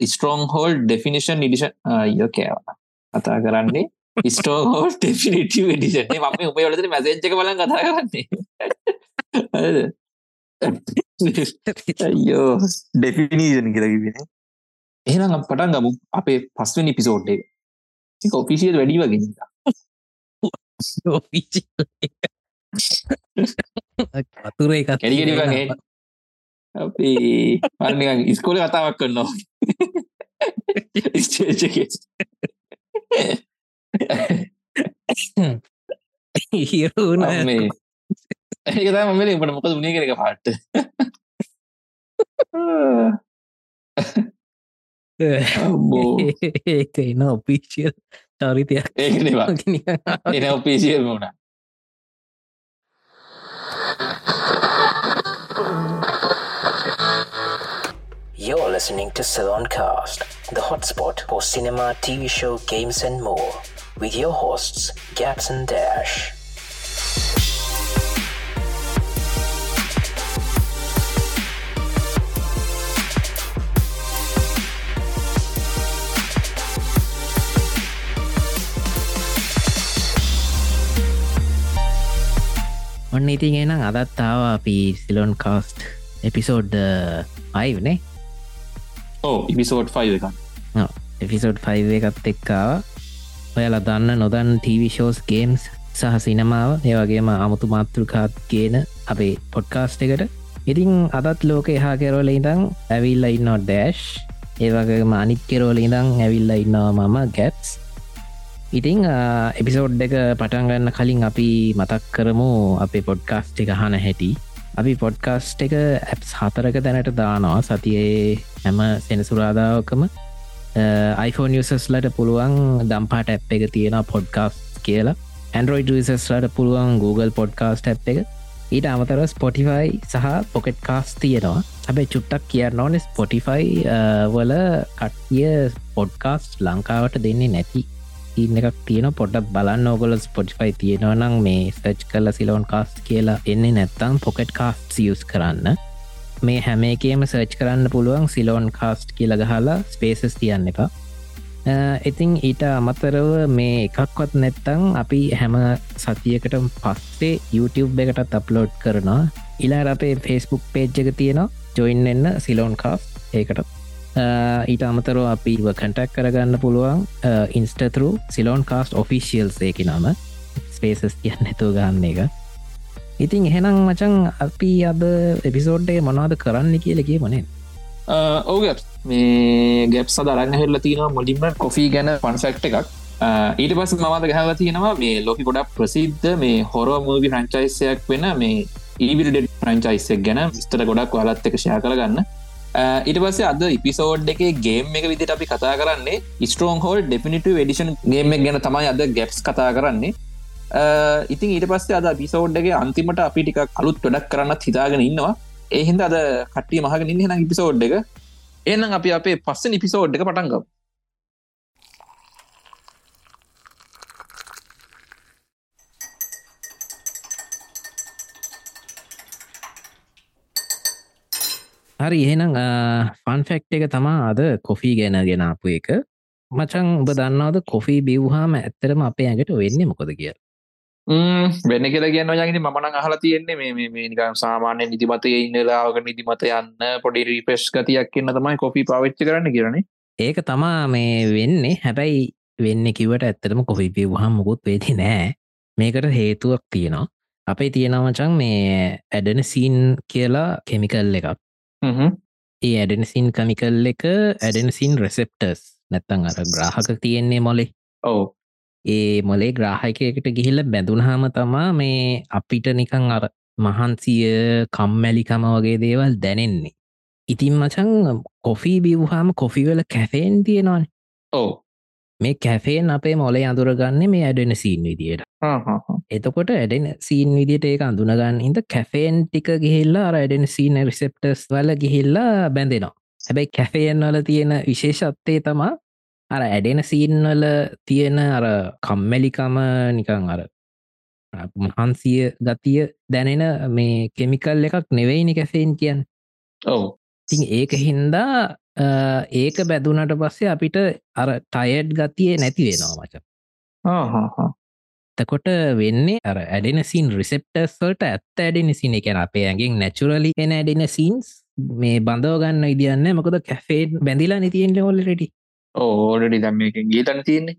ස්ට්‍රෝන් hall definition ඉඩිෂන් අයෝ කෑවා කතා කරන්නේ ස්ටෝ හෝල් ටෙෆිනිටව ඩිෂන් ම උපයලට මැසේච්ක බලන් කතා කරන්නේ අයෝ ඩෙෆිනීෂන් කියලකිබෙන එහෙනම් පටන් ගමු අපේ පස්වනි පිසෝඩ් එක ඔෆිසිියල් වැඩි වගෙන අතුර එක කැඩිගෙඩි වගේ අපි පරනිකන් ඉස්කෝල කතාවක් කරනවා. හිරුණ මේ ඒක තම මල ඉට මොකද උනේ කරක පාට්ට බෝ ඒක එන ඔපිසිියල් චරිතයක්. ඒකවා එන ඔපිසිියල් වුණා You're listening to Saloncast, the hotspot for cinema, TV show, games, and more, with your hosts, Gaps and Dash. ඔන්න ඉතින් එනම් අදත්තාව අපි සිලොන් කාස්ට් එපිසෝඩ් අයිවනේ ඕ ඉපිසෝඩ් ෆයි එක එපිසෝඩ් 5 එකත් එක්කාව ඔයලා දන්න නොදන්න ටීවිශෝස් ගේම්ස් සහ සිනමාව ඒවගේම අමුතු මාතෘකාත් කියන අපේ පොඩ්කාස්ට් එකට. ඉතිං අදත් ලෝක එහා කෙරෝල ඉඳං ඇවිල්ල ඉන්නවා ඩෑශ් ඒවගේම අනිත් කෙරෝල ඉඳං ඇවිල්ල ඉන්නවා මම ගැප්ස් ඉතිං එපිසෝඩ් එක පටන්ගන්න කලින් අපි මතක් කරමු අපේ පොඩ්කාස්ට් එක හන හැටි. අපි පොඩ්කාස්ට් එක ඇප්ස් හතරක දැනට දානවා. සතියේ හැම සෙනසුරාදාවකම iPhone යසස්ලට පුළුවන් දම්පාට ඇප් එක තියෙන පොඩ්කාස් කියලා. Android විසස්ලට පුළුවන් Google පොඩ්කාස්ට ඇ් එක. ඊට අමතර ස්පොටිෆයි සහ පොකෙට් කාස් තියෙනවා. හැබැ චුට්ටක් කියන්න ඕන ස්පොටිෆයි වල කට්ටිය පොඩ්කාස්ට් ලංකාවට දෙන්නේ නැති. ඉන්න එකක් තියෙන පොඩක් බලන්න. ඕගොල ස්පොටිෆයි තියෙනවනම් මේ සච් කල සිලෝන් කාස්ට කියලා එන්නේ නැත්තම් පොකට් කාස්ට යස් කරන්න. මේ හැම එකේම සර්ච් කරන්න පුළුවන් සිලෝන් කාස්ට් කියල ගහලා ස්පේසස් තියන්න එපා. ඉතිං ඊට අමතරව මේ එකක්වත් නැත්තං අපි හැම සතියකට පස්සේ YouTube එකටත් අප්ලෝඩ් කරනවා. ඉලා අපේ ෆෙස්බුක් පේජ් එක තියෙනවා. ජොයින් එන්න සිලෝන් කාස් ඒකටත්. Uh, ඊට අමතරෝ අපිව කටක් කරගන්න පුළුවන් ඉන්ස්ටතුරු සිලෝන් කාස්ට ඔෆිසිියල්ස් ඒක නම. ස්පේසස් කියන්න නැතුව ගන්න එක. ඉතින් එහෙනම් මචන් අපි අද එපිසෝඩ්ඩේ මොනවාද කරන්න කියලකේ මනේ ඕගත් uh, මේ ගැප් සදරන්න හෙල්ල තියෙන මොලින්ම කොෆී ගැන පන්ෆෙක්් එකක්. Uh, ඊට පස් මමද ගහල තියෙනවා මේ ලෝකි ගොඩක් ප්‍රසිද්ධ මේ හොර මූවි ෆ්‍රංචයිසයක් වෙන මේ ඊවිල් ඩෙඩ් ෆ්‍රංචයිසක් ගැන විස්තර ගොඩක් වලත් එක ෂය කරගන්න. Uh, ඊට පස්සේ අද ඉපිසෝඩ් එක ගේම් එක විදිට අපි කතා කරන්නේ ස්ටෝන් හෝල් ඩෙපිනිට ඩිෂන් ගේම ගැන තමයි අද ගැප්ස් කතා කරන්නේ. Uh, ඉතින් ඊට පස්සේ අද පිසෝඩ්ගේ අන්තිමට අපි ටික කලුත් වැඩක් කරන්න හිතාගෙන ඉන්නවා. ඒහින්ද අද කට්ටිය මහගෙන ඉන්න හෙන ඉපිසෝඩ් එක. එනම් අපි අපේ පස්සෙන් ඉපිසෝඩ් එක පටන්ගම් හරි එහෙනම් ෆන්ෆෙක්් එක තමා අද කොෆී ගැන ගෙනාපු එක. මචන් උබ දන්නවද කොෆී බිව්හාම ඇත්තරම අපේ ඇඟට වෙන්න මොකොද කිය වෙන්න කියලා කියන්න යගෙන මන අහලා තියෙන්නේ මේ මේනිකම් සාමාන්‍ය නිදිමතය ඉන්නලාවක නිදිමත යන්න පොඩි රීපෙස්් ගතියක් කියන්න තමයි කොෆී පාවිච්ච කරන්න කියරන්නේ ඒක තමා මේ වෙන්නේ. හැබැයි වෙන්න කිවට ඇත්තටම කොෆී පිවහම් මුකුත් වෙදි නෑ. මේකට හේතුවක් තියෙනවා. අපේ තියෙනවචන් මේ ඇඩන සීන් කියලා කෙමිකල් එකක් ඒ ඇඩනසින් කමිකල් එක ඇඩනසින් රෙසෙප්ටර්ස් නැත්තං අර ග්‍රාහක තියෙන්නේ මොලේ. ඕ ඒ මොලේ ග්‍රාහකයකට ගිහිල්ල බැඳුනහම තමා මේ අපිට නිකං අර මහන්සිය කම්මැලිකම වගේ දේවල් දැනෙන්නේ. ඉතින් මචන් කොෆී බිව්හාම කොෆිවල කැෆේන් තියෙනවාන. ඕ මේ කැෆේන් අපේ මොලේ අඳුරගන්න මේ ඇඩෙන සීන් විදියට. එතකොට ඇඩෙන සීන් විදිට ඒක අඳුනගන්න හිද කැෆේන් ටික ගිහිල්ලා අරඩෙන සීන රිසෙප්ටස් වල ගිහිල්ලා බැඳෙනවා. හැබැයි කැෆේන් වල තියෙන විශේෂත්වය තමා අර ඇඩෙන සීන්වල තියෙන අර කම්මැලිකම නිකං අර මහන්සිය ගතිය දැනෙන මේ කෙමිකල් එකක් නෙවෙයිනි කැෆේන් කියන්න. ඔව තින් ඒක හින්දා ඒක බැදුනට පස්සේ අපිට අර ටයඩ් ගතිය නැති වෙනවා මච. තකොට වෙන්නේ අර ඇඩෙනසින් රිසෙප්ටර්ස්වලට ඇත්ත ඇඩෙනසින එකන අපේ ඇගෙන් නැචුරලි එන ඇඩෙන සීන්ස් මේ බඳවගන්න ඉදින්න මොකද කැෆේඩ් බැඳිලා නිතියෙන්ට හොල්ලටි ඕඩඩි දම්ම එක ගීතන තියන්නේ.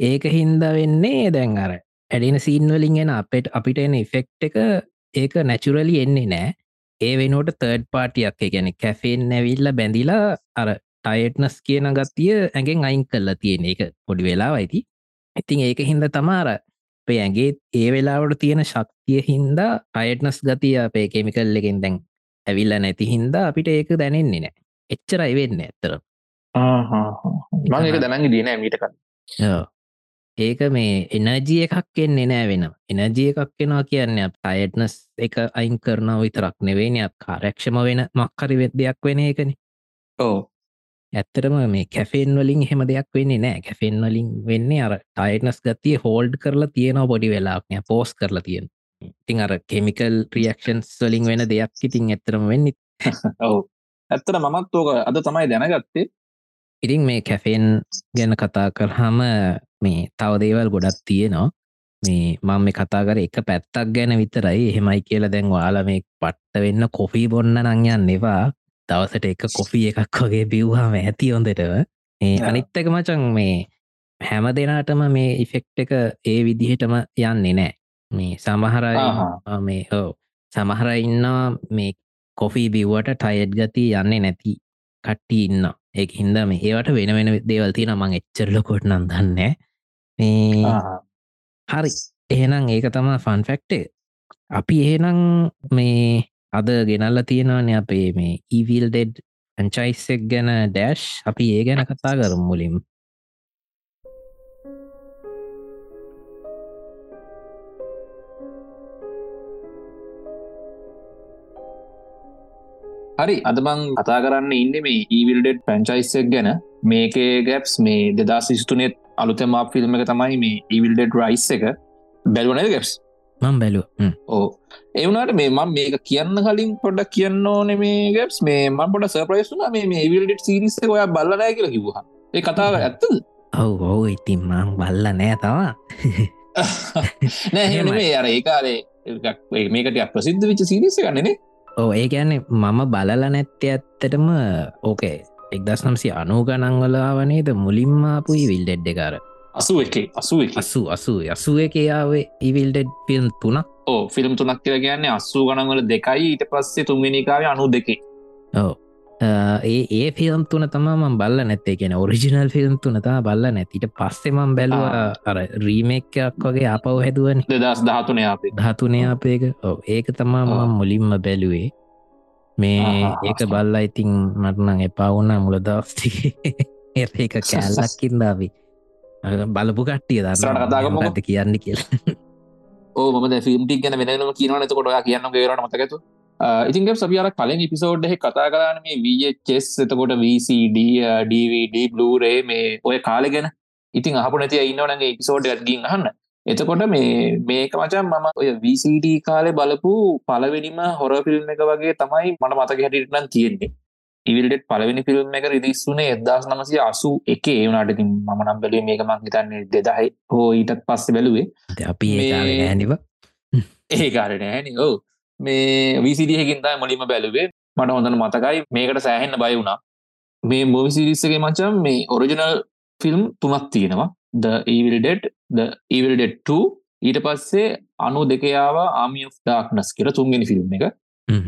ඒක හින්දා වෙන්නේ දැන් අර ඇඩෙන සීන්වලින් එන අපට අපිට එන ඉෆෙක්් එක ඒක නැචුරලි එන්නේ නෑ ඒ වෙනුවට තර්ඩ් පාටියක් ගැන කැෆේන් නැවිල්ල බැඳිලා අර ටයට්නස් කියන ගත්තිය ඇගෙන් අයින් කල්ලා තියෙන එක පොඩි වෙලා වයිති ඉතින් ඒක හින්ද තමාර අපේ ඇගේ ඒ වෙලාවට තියෙන ශක්තිය හින්දා අයට්නස් ගතිය අපේ කෙමිකල් එකෙන් දැන් ඇවිල්ල නැති හින්දා අපිට ඒක දැනෙන්නේ නෑ එච්චරයි වෙන්න ඇත්තර මං එක දැනග දියන මීටක ඒක මේ එනජිය එකක් එන්නේ නෑ වෙන එනජිය එකක් කෙනවා කියන්න අයට්නස් එක අයින් කරනාව විතරක් නෙවෙනයක් කාරක්ෂම වෙන මක්කරි වෙද්‍යයක් වෙන එකන. ඕ ඇත්තරම මේ කැෆෙන් වලින් හෙම දෙයක් වෙන්නේ නෑ. කැෆෙන් වලින් වෙන්නේ අර ටයිටනස් ගතිය හෝල්ඩ් කරලා තියෙනවා බොඩි වෙලාක්නය පෝස් කරලා තියෙන ඉතින් අර කෙමිකල් ක්‍රියක්ෂන්ස් වලින් වෙන දෙයක් ඉතින් ඇත්තරම වෙන්න ඔවු. ඇත්තර මමත් ඕක අද තමයි දැනගත්තේ. ඉතින් මේ කැෆෙන් ගැන කතා කරහම මේ තව දේවල් ගොඩක් තියෙනවා. මේ මං මේ කතා කර එක පැත්තක් ගැන විතරයි. එහෙමයි කියලා දැන් වාල මේ පට්ට වෙන්න කොෆී බොන්න නංයන්න එවා දවසට එක කොෆී එකක් වගේ බිව්හම ඇති හොඳටව ඒ අනිත්තක මචන් මේ හැම දෙනාටම මේ ඉෆෙක්් එක ඒ විදිහටම යන්නේ නෑ. මේ සමහරයි මේ හෝ සමහර ඉන්නවා මේ කොෆී බිව්වට ටයඩ් ගති යන්නේ නැති කට්ටි ඉන්න ඒ හින්ද මේ ඒවට වෙන වෙන දේවල් තියෙන මං එච්චරලකොට නම් දන්න හරි. එහෙනම් ඒක තමා ෆන්ෆෙක්ටේ අපි එහෙනම් මේ අද ගෙනල්ල තියෙනවාන අපේ මේ ඊවිල් ඩෙඩ් ඇංචයිස්සෙක් ගැන ඩෑශ් අපි ඒ ගැන කතා කරම් මුලින් හරි අදමං කතා කරන්න ඉන්න මේ ඊවිල්ඩෙඩ් පැංචයිස්සක් ගැන. මේකේ ගැප්ස් මේ දෙදා සිස්තුනෙත් අලුතමා ෆිල්ම් එක තමයි මේ ඊවිල්ඩෙඩ් රයිස් එක. බැලුවන ගැප්ස් මං බැලු ඕ එවුණට මේ මම මේක කියන්න කලින් පොඩක් කියන්න ඕන මේ ගැප්ස් මේ මන් පොට සර්ප්‍රයිස්ුන මේ මේ විල්ඩෙට් සිරිස්ස ඔය බල්ලනෑ කියලා කිවවා ඒ කතාව ඇත්ත ඔව් ඔවු. ඉතින් මං බල්ල නෑ තවා. නෑ මේ අර ඒකාරේ මේකට ප්‍රසිද්ධ විච සිරිස්ස ගන්නනේ ඕ ඒ ගැන්නේ මම බලල නැත්තේ ඇත්තටම ඕකේ එක්දස් නම්සි අනූ ගනංවලාවනේද මුලින්මාපුයි විල්ඩෙඩ්ඩ කර අසු එක අසු අසු අසු අසුව එකයාවේ ඉවිල්ඩෙඩ් ෆිල්ම් තුනක්. ඕ ෆිල්ම් තුනක් කියල කියන්නේ අස්සූ ගනන්වල දෙකයි. ඊට පස්සේ තුන්වෙනිකාව අනු දෙකේ. ඕ ඒ ඒ ෆිල්ම් තුන තම බල්ල නැත්තේ. කියෙන ඔරිජිනල් ෆිල්ම් තුන තම බල්ල නැතිට පස්සෙමම් බැලුව අර රීමෙක්කයක් වගේ අපව හැදුවන. දස් ධාතුනය අපේ ධාතුනය අපේක ඔව ඒක තමා මම මුලින්ම බැලුවේ මේ ඒක බල්ලා ඉතින් මටනං එපා වුන්න මුල දවස්ටික ඒ එක කෑල්ලක්කින්දාවී බලපු කට්ටිය දන්න කතාගම ඇත කියන්න කියලා. ඕ ම ෆිල්ම්ටික් ගැන වෙනම කියනවනත කොට කියන්න ගේරන මතකතු ඉතින්ග සපියාර කලින් එපිසෝඩ් එහ කතා කරන්න මේ වචෙස් එතකොට VCD DVD බලරේ මේ ඔය කාලෙ ගැන. ඉතින් අහපු නැති ඉන්නවනගේ එපිසෝඩ් ඇත්ගින් අහන්න එතකොට මේ මේක මචන් මම ඔය VCD කාලෙ බලපු පලවෙනිම හොර ෆිල්ම් එක වගේ තමයි මට මතක හැටිටනම් තියෙන්නේ. ඉවිල්ඩෙට පලවෙනි ෆිල්ම් එක රිදිස්සුනේ එදදාස් නමසය අසු එක. ඒවනාට මම නම් බැලේ මේක මං හිතන්නේ දෙදහයි හෝ ඊටත් පස්ස බැලුවේ. අපි ඇනිව ඒ කාරණ ඇනි ඕ මේ විසිඩියකින්තයි මුලින්ම බැලුවේ. මට හොඳන මතකයි. මේකට සෑහෙන්න බය වුණා. මේ මෝවිසිරිස්සගේ මචම් මේ ඔරිජිනල් ෆිල්ම් තුනක් තියෙනවා ද ඒවිල්ඩෙට් ද ඒවිල්ඩෙට් ඊට පස්සේ අනු දෙකයාව ආමිය ඩාක්නස් කියර තුන්ගෙන ෆිල්ම් එක.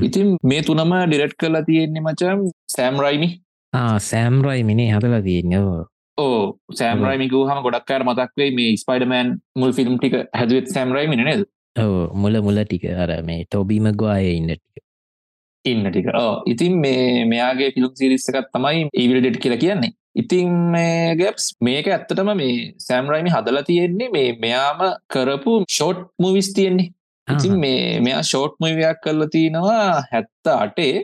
ඉතින් මේ තුනම ඩිරෙට් කරලා තියෙන්නේ මචම් සෑම්රයිමි සෑම්රයි මිනේ හදලා තියෙනවා ඕ සෑම්රයිමිකු හම ගොඩක්කාර මතක්වේ මේ ස්පයිඩමෑන් මුල් ෆිල්ම් ටික හැදුවත් සෑම්රයිමි නේද? මුල මුල ටික. අර මේ ටොබීමගවාය ඉන්න ටික. ඉන්න ටික. ඕ ඉතින් මේ මෙයාගේ ෆිල්ම් සිරිස්සකත් තමයි ඒවිල්ඩෙට් කියලා කියන්නේ ඉතින් මේ ගැප්ස් මේක ඇත්තටම මේ සෑම්රයිමි හදලා තියෙන්නේ මේ මෙයාම කරපු ෂෝට් මුවිස් තියෙන්නේ. ඉතින් මේ මෙයා ෂෝට් මවියක් කරලා තියෙනවා හැත්ත අටේ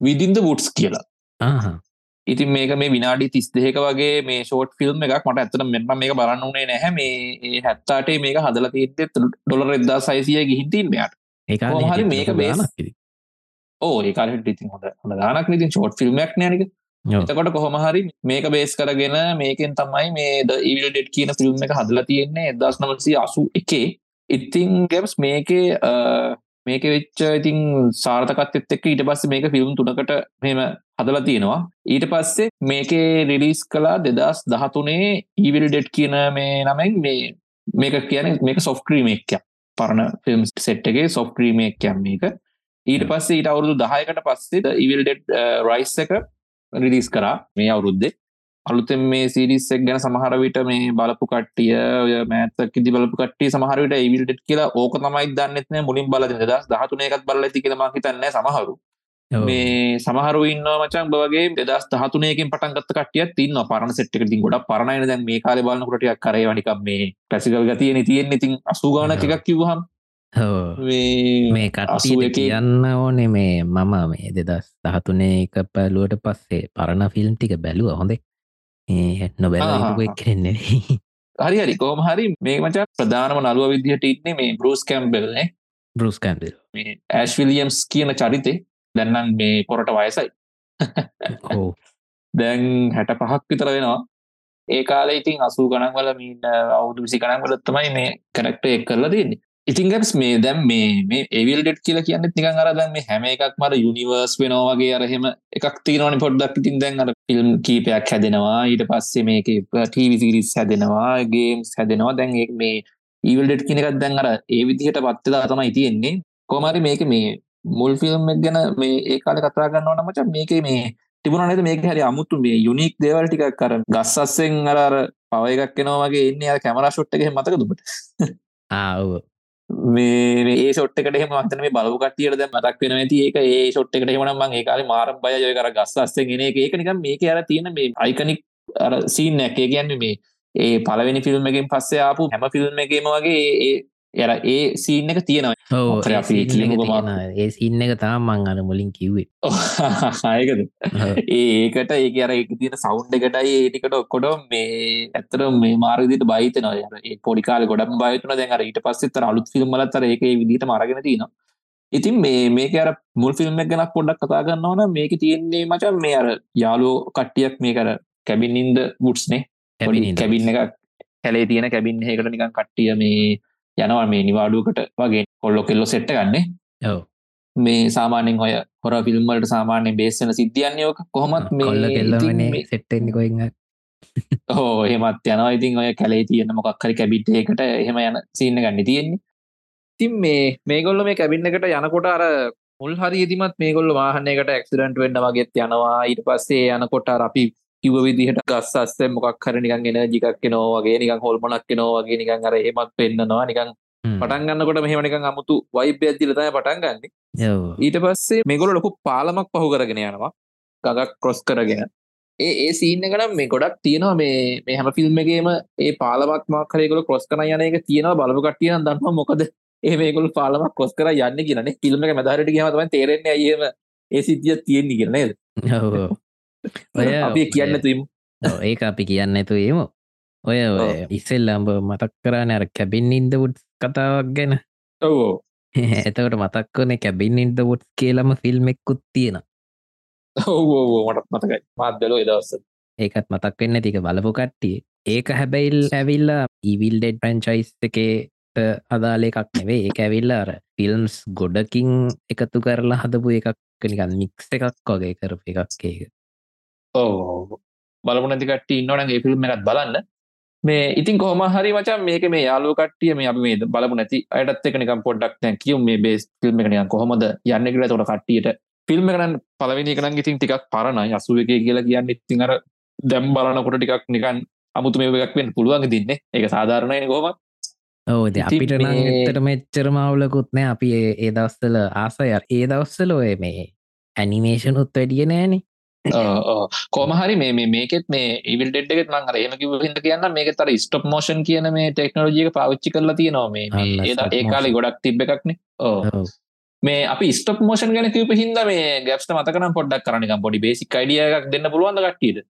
විදින්ද වුට්ස් කියලා. ඉතින් මේක මේ විනාඩි තිස් දෙක වගේ මේ ෂෝට් ෆිල්ම් එකක් මට ඇතන මෙම මේක බලන්න වනේ නැහැ. මේ හැත්තාටේ මේක හදල තිීත්තේ ඩොලර එදදා සයිසිය ගිහින්තින් මෙයාට. ඒ හරි මේක බේස් ඕ ඒකාලට ඉතින්. හොඳ. ගානක් ඉතින් ෂෝට් ෆිල්ම්මක් නෑනක එතකොට කොහොම හරි මේක බේස් කරගෙන මේකෙන් තමයි මේ ද ඉවිල් ඩෙට් කියන ෆිල්ම් එක හදලා තියෙන්නේ එදස් නමසි අසු එකේ. ඉතිං ගැම්ස් මේකේ මේක වෙච්ච ඉතින් සාර්ථකත් එක් ඊට පස්ස මේක ෆිල්ම් තුනකට මෙම හදලා තියෙනවා. ඊට පස්සේ මේකේ රිලිස් කලා දෙදස් දහතුනේ ඊවිල් ඩෙට් කියන මේ නමෙන් මේ මේක කියන මේක සොෆ්ක්‍රීමේක්ය පරණ ෆිල්ම් සෙට්ගේ සොෆ්ක්‍රීමේක්යම් මේක. ඊට පස්සේ ඊට අවුරුදු දහයකට පස්සේ ඉවිල් ඩෙට් රයිස් එක රිලිස් කරා මේ අවුරුද්දේ. අලුතෙන් මේ සිරිස්සක් ගැන සමහරවිට මේ බලපු කට්ටිය ඔය මෑතක් ඉදි බලපු කට්ටිය සමහරවිට ඉවිල්ට් කියලා ඕක තමයි දන්නෙත්න මුලින් බල දස් දහතුන එකත් බල ඇති කියල මහිතන්න සමහරු. මේ සමහරු ඉන්න මචන් බවගේ දෙදස් දහතුනයකින් පටන්ගත් කටිය තින්න පරණ සෙට්ක ති ගොඩ පරණය දැන් මේ කාල බලන්න කොටියක් කරය වනිකම් මේ පැසිකල් ගතියන තියෙන ඉතින් අසුගාන එකක් කිවහම් මේ කට්ටිය කියන්න ඕනේ මේ මම මේ දෙදස් දහතුනේ එක පැලුවට පස්සේ පරණ ෆිල්ම් ටික බැලුව හොඳේ. නොබැල කරන්නේ හරි හරි. කෝම හරි මේ මචා ප්‍රධානම නළුව විදිහට ඉන්නේ මේ බරුස් කැම්බෙල්නේ බරුස් කැම්බෙල්. මේ ඇස්විලියම්ස් කියන චරිතේ දැන්නම් මේ පොරට වයසයි. දැන් හැට පහක් විතර වෙනවා. ඒ කාල ඉතින් අසූ ගණන් වල මීට අවුදු විසි ගණන් වලත්තමයි මේ කරක්ට එක් කරලා තියන්නේ ඉතිංගස් මේ දැම් මේ මේ ඒවිල්ඩෙට් කියල කියන්න නිකන් අර දැන් මේ හැම එකක් මට යුනිවර්ස් වෙනවාගේ අරහෙම එකක් තිීනවනි පොඩ්ඩක්. ඉතින් දැන් අර ෆිල්ම් කීපයක් හැදෙනවා. ඊට පස්සේ මේක ටීවිසිරිස් හැදෙනවා ගේම්ස් හැදෙනවා. දැන් මේ ඊවල්ඩෙට් කෙනෙකත් දැන් අර ඒ විදිහට පත්තලා තමයි තියෙන්නේ. කොමරි මේක මේ මුල් ෆිල්ම් ගැන මේ ඒ කාල කතා ගන්නවා නමච මේක මේ තිබුණ නද? මේක හරි අමුතු මේ යුනික් දේවල් ටිකක් කර ගස්සස්සෙන් අර පව එකක් කෙනවාගේ එන්නේ අර කැමරා ෂොට්ටක මතක දුට ආව මේ ඒ ෂොට්කට මතන මේ බලු කටියට දැ මතක් වෙන ඇති ඒක ඒ ෂොට්කට හමන මං ඒකාල මාරම් බය ජය කර ගස් අස්සෙන් ගෙන එක. එක නිකම් මේක අර තියෙන මේ අයිකනික් අර සීන් නැකේ කියන්නේ මේ ඒ පලවෙනි ෆිල්ම් එකෙන් පස්සේ ආපු හැම ෆිල්ම් එකේම වගේ ඒ යර ඒ සීන් එක තියෙනවා. ඕ ඒ සින්න එක තාම මං අන මුලින් කිව්වේ. ආයකද ඒකට ඒක අර එක තියෙන සෞන්් එකටයි ඒටිකට ඔක්කොඩ මේ ඇත්තර මේ මාර්ගදිට බයිතනවා ඒ පොඩිකාල ගොඩක් බයතුන දැන් අර ඊට පස්සෙතර අලුත් ෆිල්ම් ලත්තර ඒක විදිට මරගෙන තිනවා. ඉතින් මේ මේක අර මුල් ෆිල්ම් එක ගැනක් පොඩ්ඩක් කතා ගන්නවන මේක තියෙන්නේ මචන් මේ අර යාලෝ කට්ටියක් මේ කර කැබින්ඉන්ද වුට්ස්නේ කැබින් එක කැලේ තියෙන කැබින් එකට නිකන් කට්ටිය මේ යනවා මේ නිවාඩුවකට වගේ කොල්ලො කෙල්ලො සෙට්ට ගන්න. මේ සාමානෙන් ඔය හොර ෆිල්ම්මලට සාමාන්‍ය බේසන සිද්ධියන්නයෝක කොහොමත් මේ සෙට්ටෙන් කොයින්න හෝ එහෙමත් යනවා. ඉතින් ඔය කැලේ තියෙන මොකක්හරි කැබිට් එකට එහෙම යන සින්න ගන්න තියෙන්නේ. තින් මේ මේගොල්ල මේ කැබින්න එකට යනකොට අර මුල් හරි ඉදිමත් මේගොල්ල වාහනයකට ඇක්සිඩන්ට් වෙන්න වගේත් යනවා. ඊට පස්සේ යනකොට අපි කිව විදිහට ගස් අස්ස මොකක් හර නිකන් එන ජිකක් නෝ වගේ නිකන් හොල්මනක් නෝ වගේ නිකන් අර එමත් පෙන්න්නනවා නිකන් පටන් ගන්නකොට මෙහම නිකන් අමුතු වයිබ ඇදිලතය පටන් ගන්න. ඊට පස්සේ මෙගොල ලොකු පාලමක් පහු කරගෙන යනවා. ගගක් කොස් කරගෙන. ඒ ඒ සීන්න කනම් මේ ගොඩක් තියෙනවා. මේ මේ හැම ෆිල්ම් එකේම ඒ පාලමක් මාකරයකොල කොස් කන යන එක තියෙනවා. බලපු කටියන දන්නවා මොකද ඒ මේගොල් පාලමක් කොස් කර යන්න කියන ෆිල්ම් එක මැදරට ගහමතම තේරෙන්නේ අයම ඒ සිද්ධිය තියෙන්නේ කරනේද ඔය අපි කියන්න තුම් ඒක අපි කියන්න ඇතු ඒම ඔය ඉස්සෙල් අම්ඹ මතක් කරන්න අර කැබින් ඉන්ද වුඩ් කතාවක් ගැන. ඔවෝ එතකට මතක්වන කැබින් ඉන්ද වුඩ් කියලම ෆිල්ම් එක්කුත් තියෙන ඔවෝ මටත් මතකයි. මාත් බැලෝ එදවස්ස ඒකත් මතක් වෙන්න තික බලපු කට්ටිය. ඒක හැබැයිල් ඇවිල්ලා ඉවිල් ඩෙඩ් ප්‍රංචයිස් එකේ අදාල එකක් නෙවේ ඒ ඇවිල්ලා අර ෆිල්ම්ස් ගොඩකින් එකතු කරලා හදපු එකක්. නිකන් මික්ස් එකක් වගේ කරපු එකක් ඒක ඕ බලපු නැතිකට ඉන්නවනගේ ෆිල්ම් එකත් බලන්න. මේ ඉතින් කොහම හරි මචන් මේක මේ යාලු කටිය මේ අපි මේ බලපු නැති අයටත් එක නිකම් පොඩ්ඩක් තැන් කියවු මේ බේස් ෆිල්ම් එකනියන් කොහොමද යන්න කියලා. තොට කට්ටියට ෆිල්ම් එකනන් පලවෙනි කනන් ඉතින් ටිකක් පරණ යසුව එක කියලා කියන්න ඉතින් අර දැම් බලනකොට ටිකක් නිකන් අමුතු මේ එකක් වෙන් පුළුවන් දින්නේ එක සාධාරණය කොහොම ඕද අපිට එතට මෙච්චර මවුලකුත් නෑ. අපි ඒ දවස්සල ආසය. ඒ දවස්සල ඔය මේ ඇනිමේෂන් උත් වැඩිය නෑනේ කෝමහරි මේ මේකෙත් මේ ඉවිල් ඩෙඩ්ගෙත් මං අර එම කිවහිට කියන්න මේක තර ස්ටප් මෝෂන් කියන මේ ටෙක්නෝජික පාවිච්චි කරලා තියෙනවා මේ ඒ කාලි ගොඩක් තිබ්බ එකක්නේ. ඕ මේ අපි ස්ටප් මෝෂන් ගැන කිවප හිද මේ ගැප්ට මතකන පොඩ්ඩක් කරනික පොඩි බේසි අයිඩිය එකක් දෙන්න පුළුවන් කට්ටියද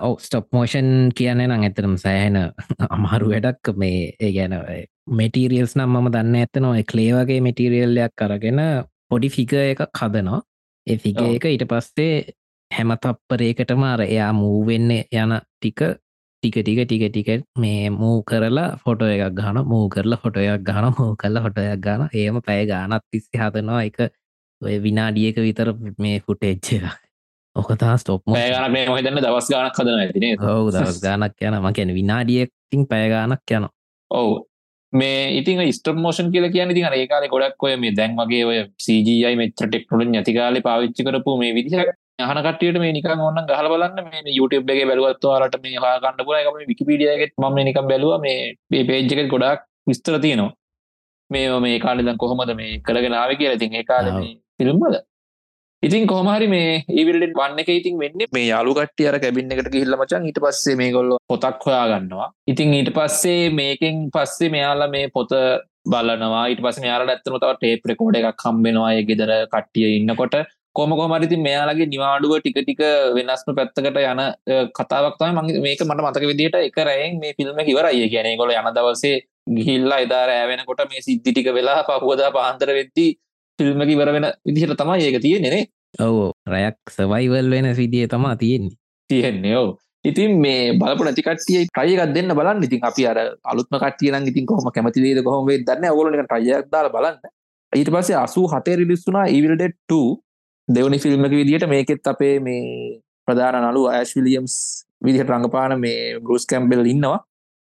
ඔව ස්ටොප් මෝෂන් කියන්න නම් ඇතරම් සෑහෙන අමාරු වැඩක්. මේ ඒ ගැන මෙටීරියල්ස් නම් මම දන්න ඇත්තනවා කලේ වගේ මෙටීරියල්ලයක් කරගෙන පොඩි ෆික එක කදනවා ඒ ඔව්. එක ඊට පස්සේ හැම තප්පරේකටම අර එයා මූවෙන්න යන ටික ටික ටික ටික ටික මේ මූ කරලා ෆොටෝ එකක් ගහන මූ කරලා ෆොටෝ එකක් ගහන මූ කරලා ෆොටෝයක් ගාන ඒම පැය ගානත් තිස්සි හදනවා. එක ඔය විනාඩියක විතර මේ ෆුටේච්ච ඕකතා ස්ටොප් මේ මොහිතන්න දවස් ගානක් හදන ඇතිනේ හවු දවස් ගානක් යන මකැන විනාඩියක්තින් පැයගානක් යන ඔවු. මේ ඉතින් ස්ටප් මෝෂන් කියල කියන ඉතින් ඒකාල ගොඩක් ඔය මේ දැන් වගේ ඔය සජයි මෙච්ච ටෙක්නොල නැතිකාල පාවිච්චි කරපු මේ විදිහ හනකට මේ නික ඔන්න ගහල බලන්න. මේ YouTube එක බැලුවත්වාලට මේ හගන්න පුල එකම විකිපිඩියගෙත් ම නිකම් බැලුව. මේ පේජ්ජකෙත් ගොඩක් විස්තර තියනවා. මේ මේ කාලෙදන් කොහොමද මේ කරගෙනාව කියලා. ඉතින් ඒ කාල ෆිල්ම්මද ඉතින් කොහමහරි මේ ඒවිල්ඩ වන්න එක ඉතින් වෙන්න මේ යාලු කට්ටිය අර කැබින්න එකට ගිහිල්ල මචන් ඊට පස්සේ මේ ගොල්ල පොතක් හොයා ගන්නවා ඉතින් ඊට පස්සේ මේකෙන් පස්සේ මෙයාලා මේ පොත බලනවා. ඊට පස් මෙයාලා ඇත්තම තව ටේප් රෙකෝඩ එකක් කම්බෙනවා ඒ ගෙදර කට්ටිය ඉන්නකොට කොම කොමරිති මෙයාලගේ නිවාඩුව ටික ටික වෙනස්ම පැත්තකට යන කතාවක්තම මගේ මේක මට මතක විදිට එක රැයෙන් මේ ෆිල්ම් ඉවරයි කියන ගොල යන දවසේ ගිහිල්ලා එදා රෑවෙනකොට මේ සිද්ධි ටික වෙලා පහුවදා පාන්තර වෙද්දී ෆිල්ම ඉවර වෙන විදිහට තමයි ඒක තියෙන්නේ ඔවු රැයක් සවයිවල් වෙන විදිිය තමා තියෙන්නේ. තියෙන්නේ ඕ ඉතින් මේ බලපු නැතිකටිය ටයකක් දෙන්න බලන්න. ඉතින් අපි අර අලුත්ම කටියන ඉතින් කොහම කැමතිවේද කොහොම දන්න ඔගලන ටයක් දාල බලන්න. ඊට පස්සේ අසූ හතේ රිලිස්සුනා ඉවිල්ඩ දෙවනි ෆිල්ම්මක විදිට මේකෙත් අපේ මේ ප්‍රධාන නලු ඇස් විලියම්ස් විදිහට රඟපාන මේ බරුස් කැම්බෙල් ඉන්නවා.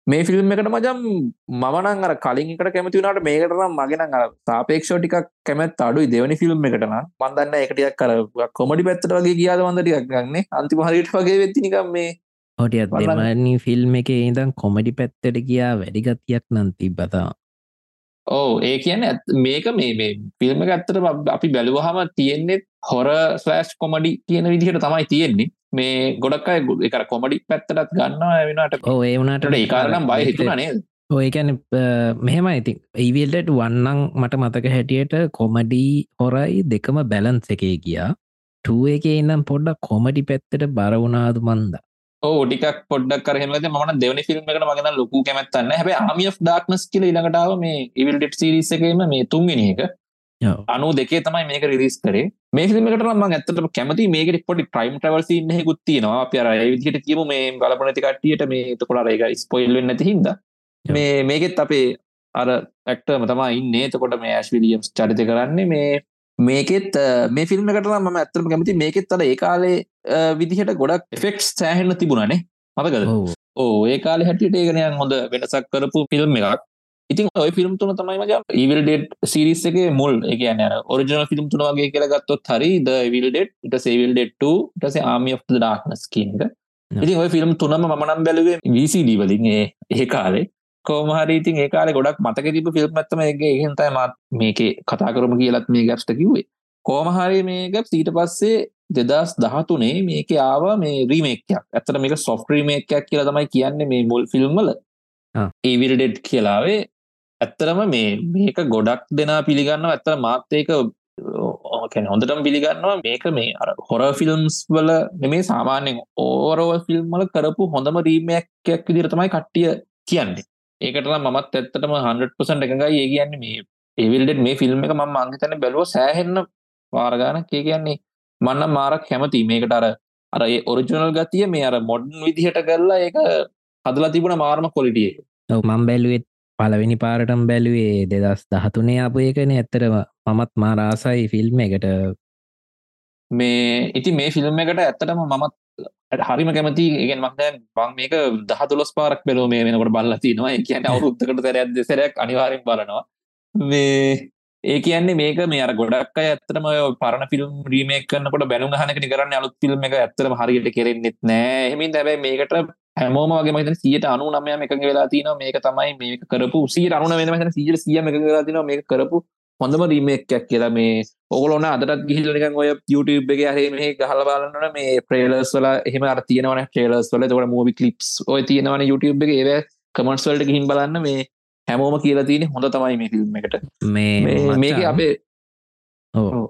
මේ ෆිල්ම් එකට මජම් මමනන් අර කලින් එකට කැමතිවුණට මේකටනම් මගෙන සාපේක්ෂෝ ටිකක් කැමත් අඩුයි දෙවනි ෆිල්ම් එකටන මන්දන්න එකටියක් කර කොමඩි පැත්තට වගේ කියාද වන්දටියක් ගන්න. අන්තිමහරිට වගේ වෙත්තිනිකම් මේ හොටියත් දෙමනි ෆිල්ම් එක ඉදම් කොමඩි පැත්තට කියා වැඩිගතියක් නම් තිබ්බතා ඕ ඒ කියන මේක මේ මේ ෆිල්ම් ඇත්තට අපි බැලුවහම තියෙන්නේ හොර ස්ලෑස්් කොමඩි තියෙන විදිහට තමයි තියෙන්නේ. මේ ගොඩක් අය එක කොමඩි පැත්තටත් ගන්නවා වෙනට ඕ ඒ වුණට ඒකාරනම් බය හිතුන නේද? ඔයකැන මෙහෙම ඉතින් ඒවිල්ට වන්නං මට මතක හැටියට කොමඩී හොරයි දෙකම බැලන්ස එකේ ගියා. ටුව එක ඉන්නම් පොඩ්ඩක් කොමඩි පැත්තට බරවුණාද මන්ද ටික් පොඩක් කරහෙමද ම දෙවනි ෆිල්ම් එකට මගෙන ලොකු කැමත්තන්න හැබ ආමිය ඩක්නස් කියල ඉළඟටාව මේ ඉවිල්ඩෙට් සිරිසකම මේ තුන්ගෙන එක. අනු දෙකේ තමයි මේක රිරිස් කරේ. මේ ෆිල්මකට ම ඇත්තට කැමති මේකට පොඩි ප්‍රයිම් ටවල්සි හෙකුත් තියෙනවා. අප අර විදිට කියම මේ බලපනති කටියට මේ තකොලා ඒක ස්පොයිල් නැති හිද මේ මේකෙත් අපේ අර ඇක්ටම තමා ඉන්න. එතකොට මේ ඇස් විලියම්ස් චරිත කරන්නේ මේ මේකෙත් මේ ෆිල්ම් එකට ම ඇත්තම කැමති මේකෙත් අර ඒකාලේ විදිහට ගොඩක් එෆෙක්ස් සෑහෙන්න තිබුණනේ මතකද? ඕ ඒ කාල හැටියට ඒගනයන් හොඳ වෙනසක් කරපු ෆිල්ම් එකක්. ඉතින් ඔය ෆිල්ම් තුන තමයි මජ ඉවිල්ඩෙට් සිරිස් එක මුල් එක න ඔරිජන ෆිල්ම් තුන වගේ කියලා ගත්තොත් හරි ද විල්ඩෙට් ඉට සේවිල්ඩෙට් ටස ආමි of ඩාක්නස් කියක ඉතින් ඔය ෆිල්ම් තුනම මනම් බැලුවේ විසිඩී වලින් ඒ ඒ කාලේ කෝමහරි ඉතින් ඒ කාලේ ගොඩක් මතක තිබ ෆිල්ම් ඇත්තම එකගේ එහෙන්තයි මත් මේක කතා කරම කියලත් මේ ගැප්ට කිවේ කෝමහරි මේ ගැප් ඊට පස්සේ දෙදස් දහතුනේ මේක ආව මේ රීමේකයක් ඇතට මේක සොෆ් රීමේකයක් කියලා තමයි කියන්නේ මේ මුල් ෆිල්ම්මල ඒවිල්ඩෙඩ් කියලාවේ. ඇත්තරම මේ මේක ගොඩක් දෙනා පිළිගන්න ඇත්තර මාත්‍යයක කැන හොඳටම පිළිගන්නවා. මේක මේ අර හොර ෆිල්ම්ස් වල මේ සාමාන්‍යෙන් ඕරෝව ෆිල්ම්මල කරපු හොඳම රීමයක්යක් විදිර තමයි කට්ටිය කියන්නේ ඒකටම මත් ඇත්තටම 100% එකඟයි. ඒ කියන්නේ මේ ඒවිල්ඩෙඩ් මේ ෆිල්ම් එක මම අංගතන බැලුව සෑහෙන්න වාරගාන කිය කියන්නේ මන්න මාරක් කැමති මේකට අර අර ඔරිජනල් ගතිය මේ අර මොඩ්න් විදිහට කරලා ඒක හදලා තිබුණ මාර්ම කොලිටිය මම් බැලුවෙත් පලවෙනි පාරටම් බැලුවේ දෙදස් දහතුනේ අප ඒකන ඇත්තරම මමත් මාරාසයි ෆිල්ම් එකට. මේ ඉති මේ ෆිල්ම් එකට ඇත්තටම මමත් හරිම කැමති ගෙන් මක්ද බං මේක දහ තුලොස් පාරක් පෙලෝ මේ වෙනකට බල්ලති නවා කියන අවුත්තකට තැරත් දෙසරයක් අනිවාරෙන් බලනවා. මේ ඒ කියන්නේ මේක මේ අර ගොඩක් අය ඇත්තටම පරණ ෆිල්ම් රීමේක් කරනකොට බැලුම් ගහනකට කරන්න අලුත් ෆිල්ම් එක ඇත්තටම හරියට කෙරෙන්නෙත් නෑ. එහෙමින් හැබැයි මේකට හැමෝම වගේ මහිතන සියට අනු නමයම එක වෙලා තිනවා මේක තමයි මේක කරපු සිය අනුන වෙන මතන සිය සියම එක වෙලා තිනවා මේක කරපු හොඳම රීමේක්යක් කියලා මේ ඔගලොන අදටත් ගිහිල්ලනික ඔය YouTube එක හේ මේ ගහල බලන්නන මේ ප්‍රේලර්ස් වල එහෙම අර තියෙනවන ට්‍රේලර්ස් වල. තකට මෝවි කලිප්ස් ඔය තියෙනවන YouTube එක. ඒව කමන්ස් වලට ගිහින් බලන්න මේ හැමෝම කියලා තියෙන හොඳ තමයි මේ ෆිල්ම් එකට. මේ මේක අපේ ඕ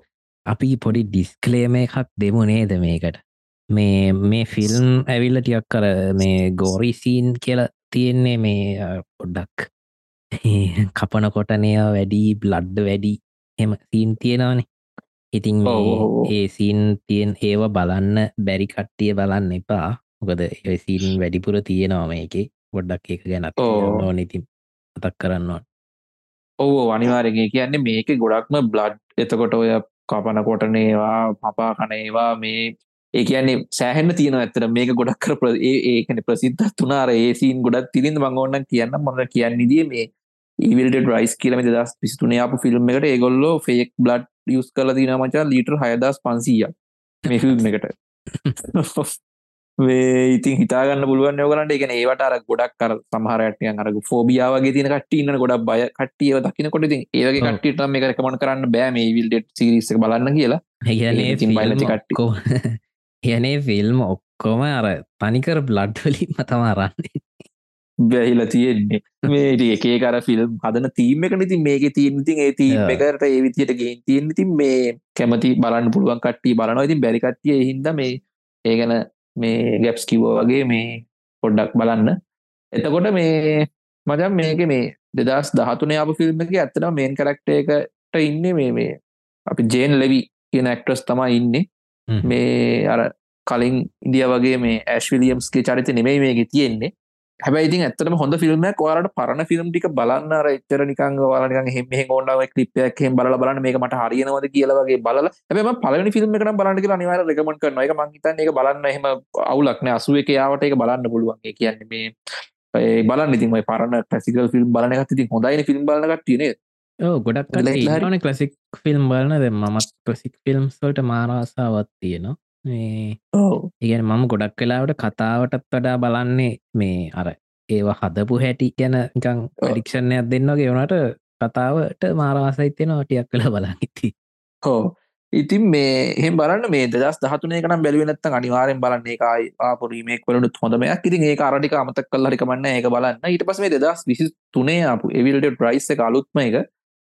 අපි පොඩි ඩිස්කලේම එකක් දෙමු නේද මේකට? මේ මේ ෆිල්ම් ඇවිල්ල ටියක් කර මේ ගෝරිසීන් කියලා තියෙන්නේ මේ පොඩ්ඩක් කපන කොටනය වැඩි බ්ලඩ්ඩ වැඩි. එම සීන් තියෙනවානේ. ඉතින්. ඒ සීන් තියෙන් ඒව බලන්න බැරි කට්ටිය බලන්න එපා. මොකද සීන් වැඩිපුර තියෙනවා මේක. ගොඩ්ඩක් ඒක ගැනත් ඔව්. ඕනිතින් මතක් කරන්නවා ඔව් අනිවාර්යයෙන් ඒ කියන්නේ මේකේ ගොඩක්ම බ්ලඩ් එතකොට ඔය කපන කොටනේවා පපා කනේවා මේ ඒ කියන්නේ සෑහෙන්න තියෙන ඇතර මේක ගොඩක් කර ඒකන ප්‍රසිද්ධ තුනාර ඒසින් ගොඩක් තිරින්ද මං ඕන්න කියන්න මොන කියන්නේදිය මේ ඒවිල්ට රයිස් කියලම දස් පිස්තුනේ අප ෆිල්ම් එකට ඒගොල්ලෝ ෆෙක් බ්ලඩ් යස් කල තින මචා ලීටර් හයදස් පන්සීය මේ ෆිල්ම් එකට. ඉතින් හිතාගන්න පුළුවන් යෝගලන්ට එකන ඒවට අර ගොඩක් කර සමහරටය අර ෆෝබියාවගේ තින කට්ටන්න ගොඩක් බය කට්ටියව දකිනකොට ඒවගේ ඔව්. කට්ටිට මේ රකමන් කරන්න බෑ මේ විල්ඩ සිරිස බලන්න කියලා. ඉතින් බයිලති කට්ටිය. ඔක්කෝ යනේ ෆිල්ම් ඔක්කොම අර තනිකර බ්ලඩ්වලින්ම තමරන්නේ බැහිල තියෙන්නේ. මේ ඒකේ කර ෆිල්ම් හදන තීම එක ඉතින් මේක තිීන් ඉතින් ඒ තීම. එකට ඒ විදියට ගෙන් තියෙන් ඉතින් මේ කැමති බලන්න පුළුවන් කට්ටි බලනවා. ඉතින් බැරි කට්ටිය හින්ද මේ ඒ ගැන මේ ගැප්ස් කිවෝ වගේ මේ පොඩ්ඩක් බලන්න. එතකොට මේ මචන් මේක මේ දෙදස් දහතුනේ අප ෆිල්ම් එක ඇත්තන මේන් කරක්ට එකට ඉන්න මේ මේ අපි ජේන් ලෙවි කියන ඇක්ට්‍රස් තමයි ඉන්නේ. මේ අර කලින් ඉදිය වගේ මේ ඇශ්විලියම්ස්ගේ චරිත නෙමයි මේක තියෙන්නේ හැබයි ඉතින් ඇත්තටම හොඳ ෆිල්ම් ඔයාලට පරණ ෆිල්ම් ටික බලන්න අර එච්චර නිකං එහෙම මෙහෙම ඕනම ක්ලිප්යක් එහෙම බලලා බලන්න මේක මට හරියනවද කියලා වගේ බලලා. හැබැයි මම පළවෙනි ෆිල්ම් එකටම බලන්න කියලා අනිවාර්යයෙන් රෙකමන්ඩ් කරනවා. ඒක මං හිතන්නේ ඒක බලන්න එහෙම අවුලක් නෑ. 81 යාවට ඒක බලන්න පුළුවන්. ඒ කියන්නේ මේ බලන්න ඉතින් ඔය පරණ ක්ලාසිකල් ෆිල්ම් බලන ඉතින් හොඳයිනේ ෆිල්ම් බලන කට්ටිය නේද? ඕ ගොඩක් Like හරි. න කලසික් ෆිල්ම් බලන. ද මත් කලසික් ෆිල්ම්ස් වලට මාරාසාවත් තියෙනවා. මේ ඉගෙන මම ගොඩක් වෙලාවට කතාවටත් වඩා බලන්නේ මේ අර ඒවා හදපු හැටි ගැන නිකං පඩික්ෂණයක් දෙන්නගේ වනට කතාවට මාරවාසයි තියෙනවා ටියක් කළ බලහිති හෝ ඉතින් මේ එහෙම බලන්න මේ දස් දහතුනේ කනම් බැලිවෙනත්ත අනිවාරෙන් බලන්න ඒකයි ආපුරීමෙක් වලට හොඳමයක් ඉතින් ඒ අරටික අමතක් කල්ල රිකමන්න ඒක බලන්න. ඊට පස් මේ දෙදස් විසි තුනේ අපපු එවිල්ට ප්‍රයිස් එක අලුත්ම එක.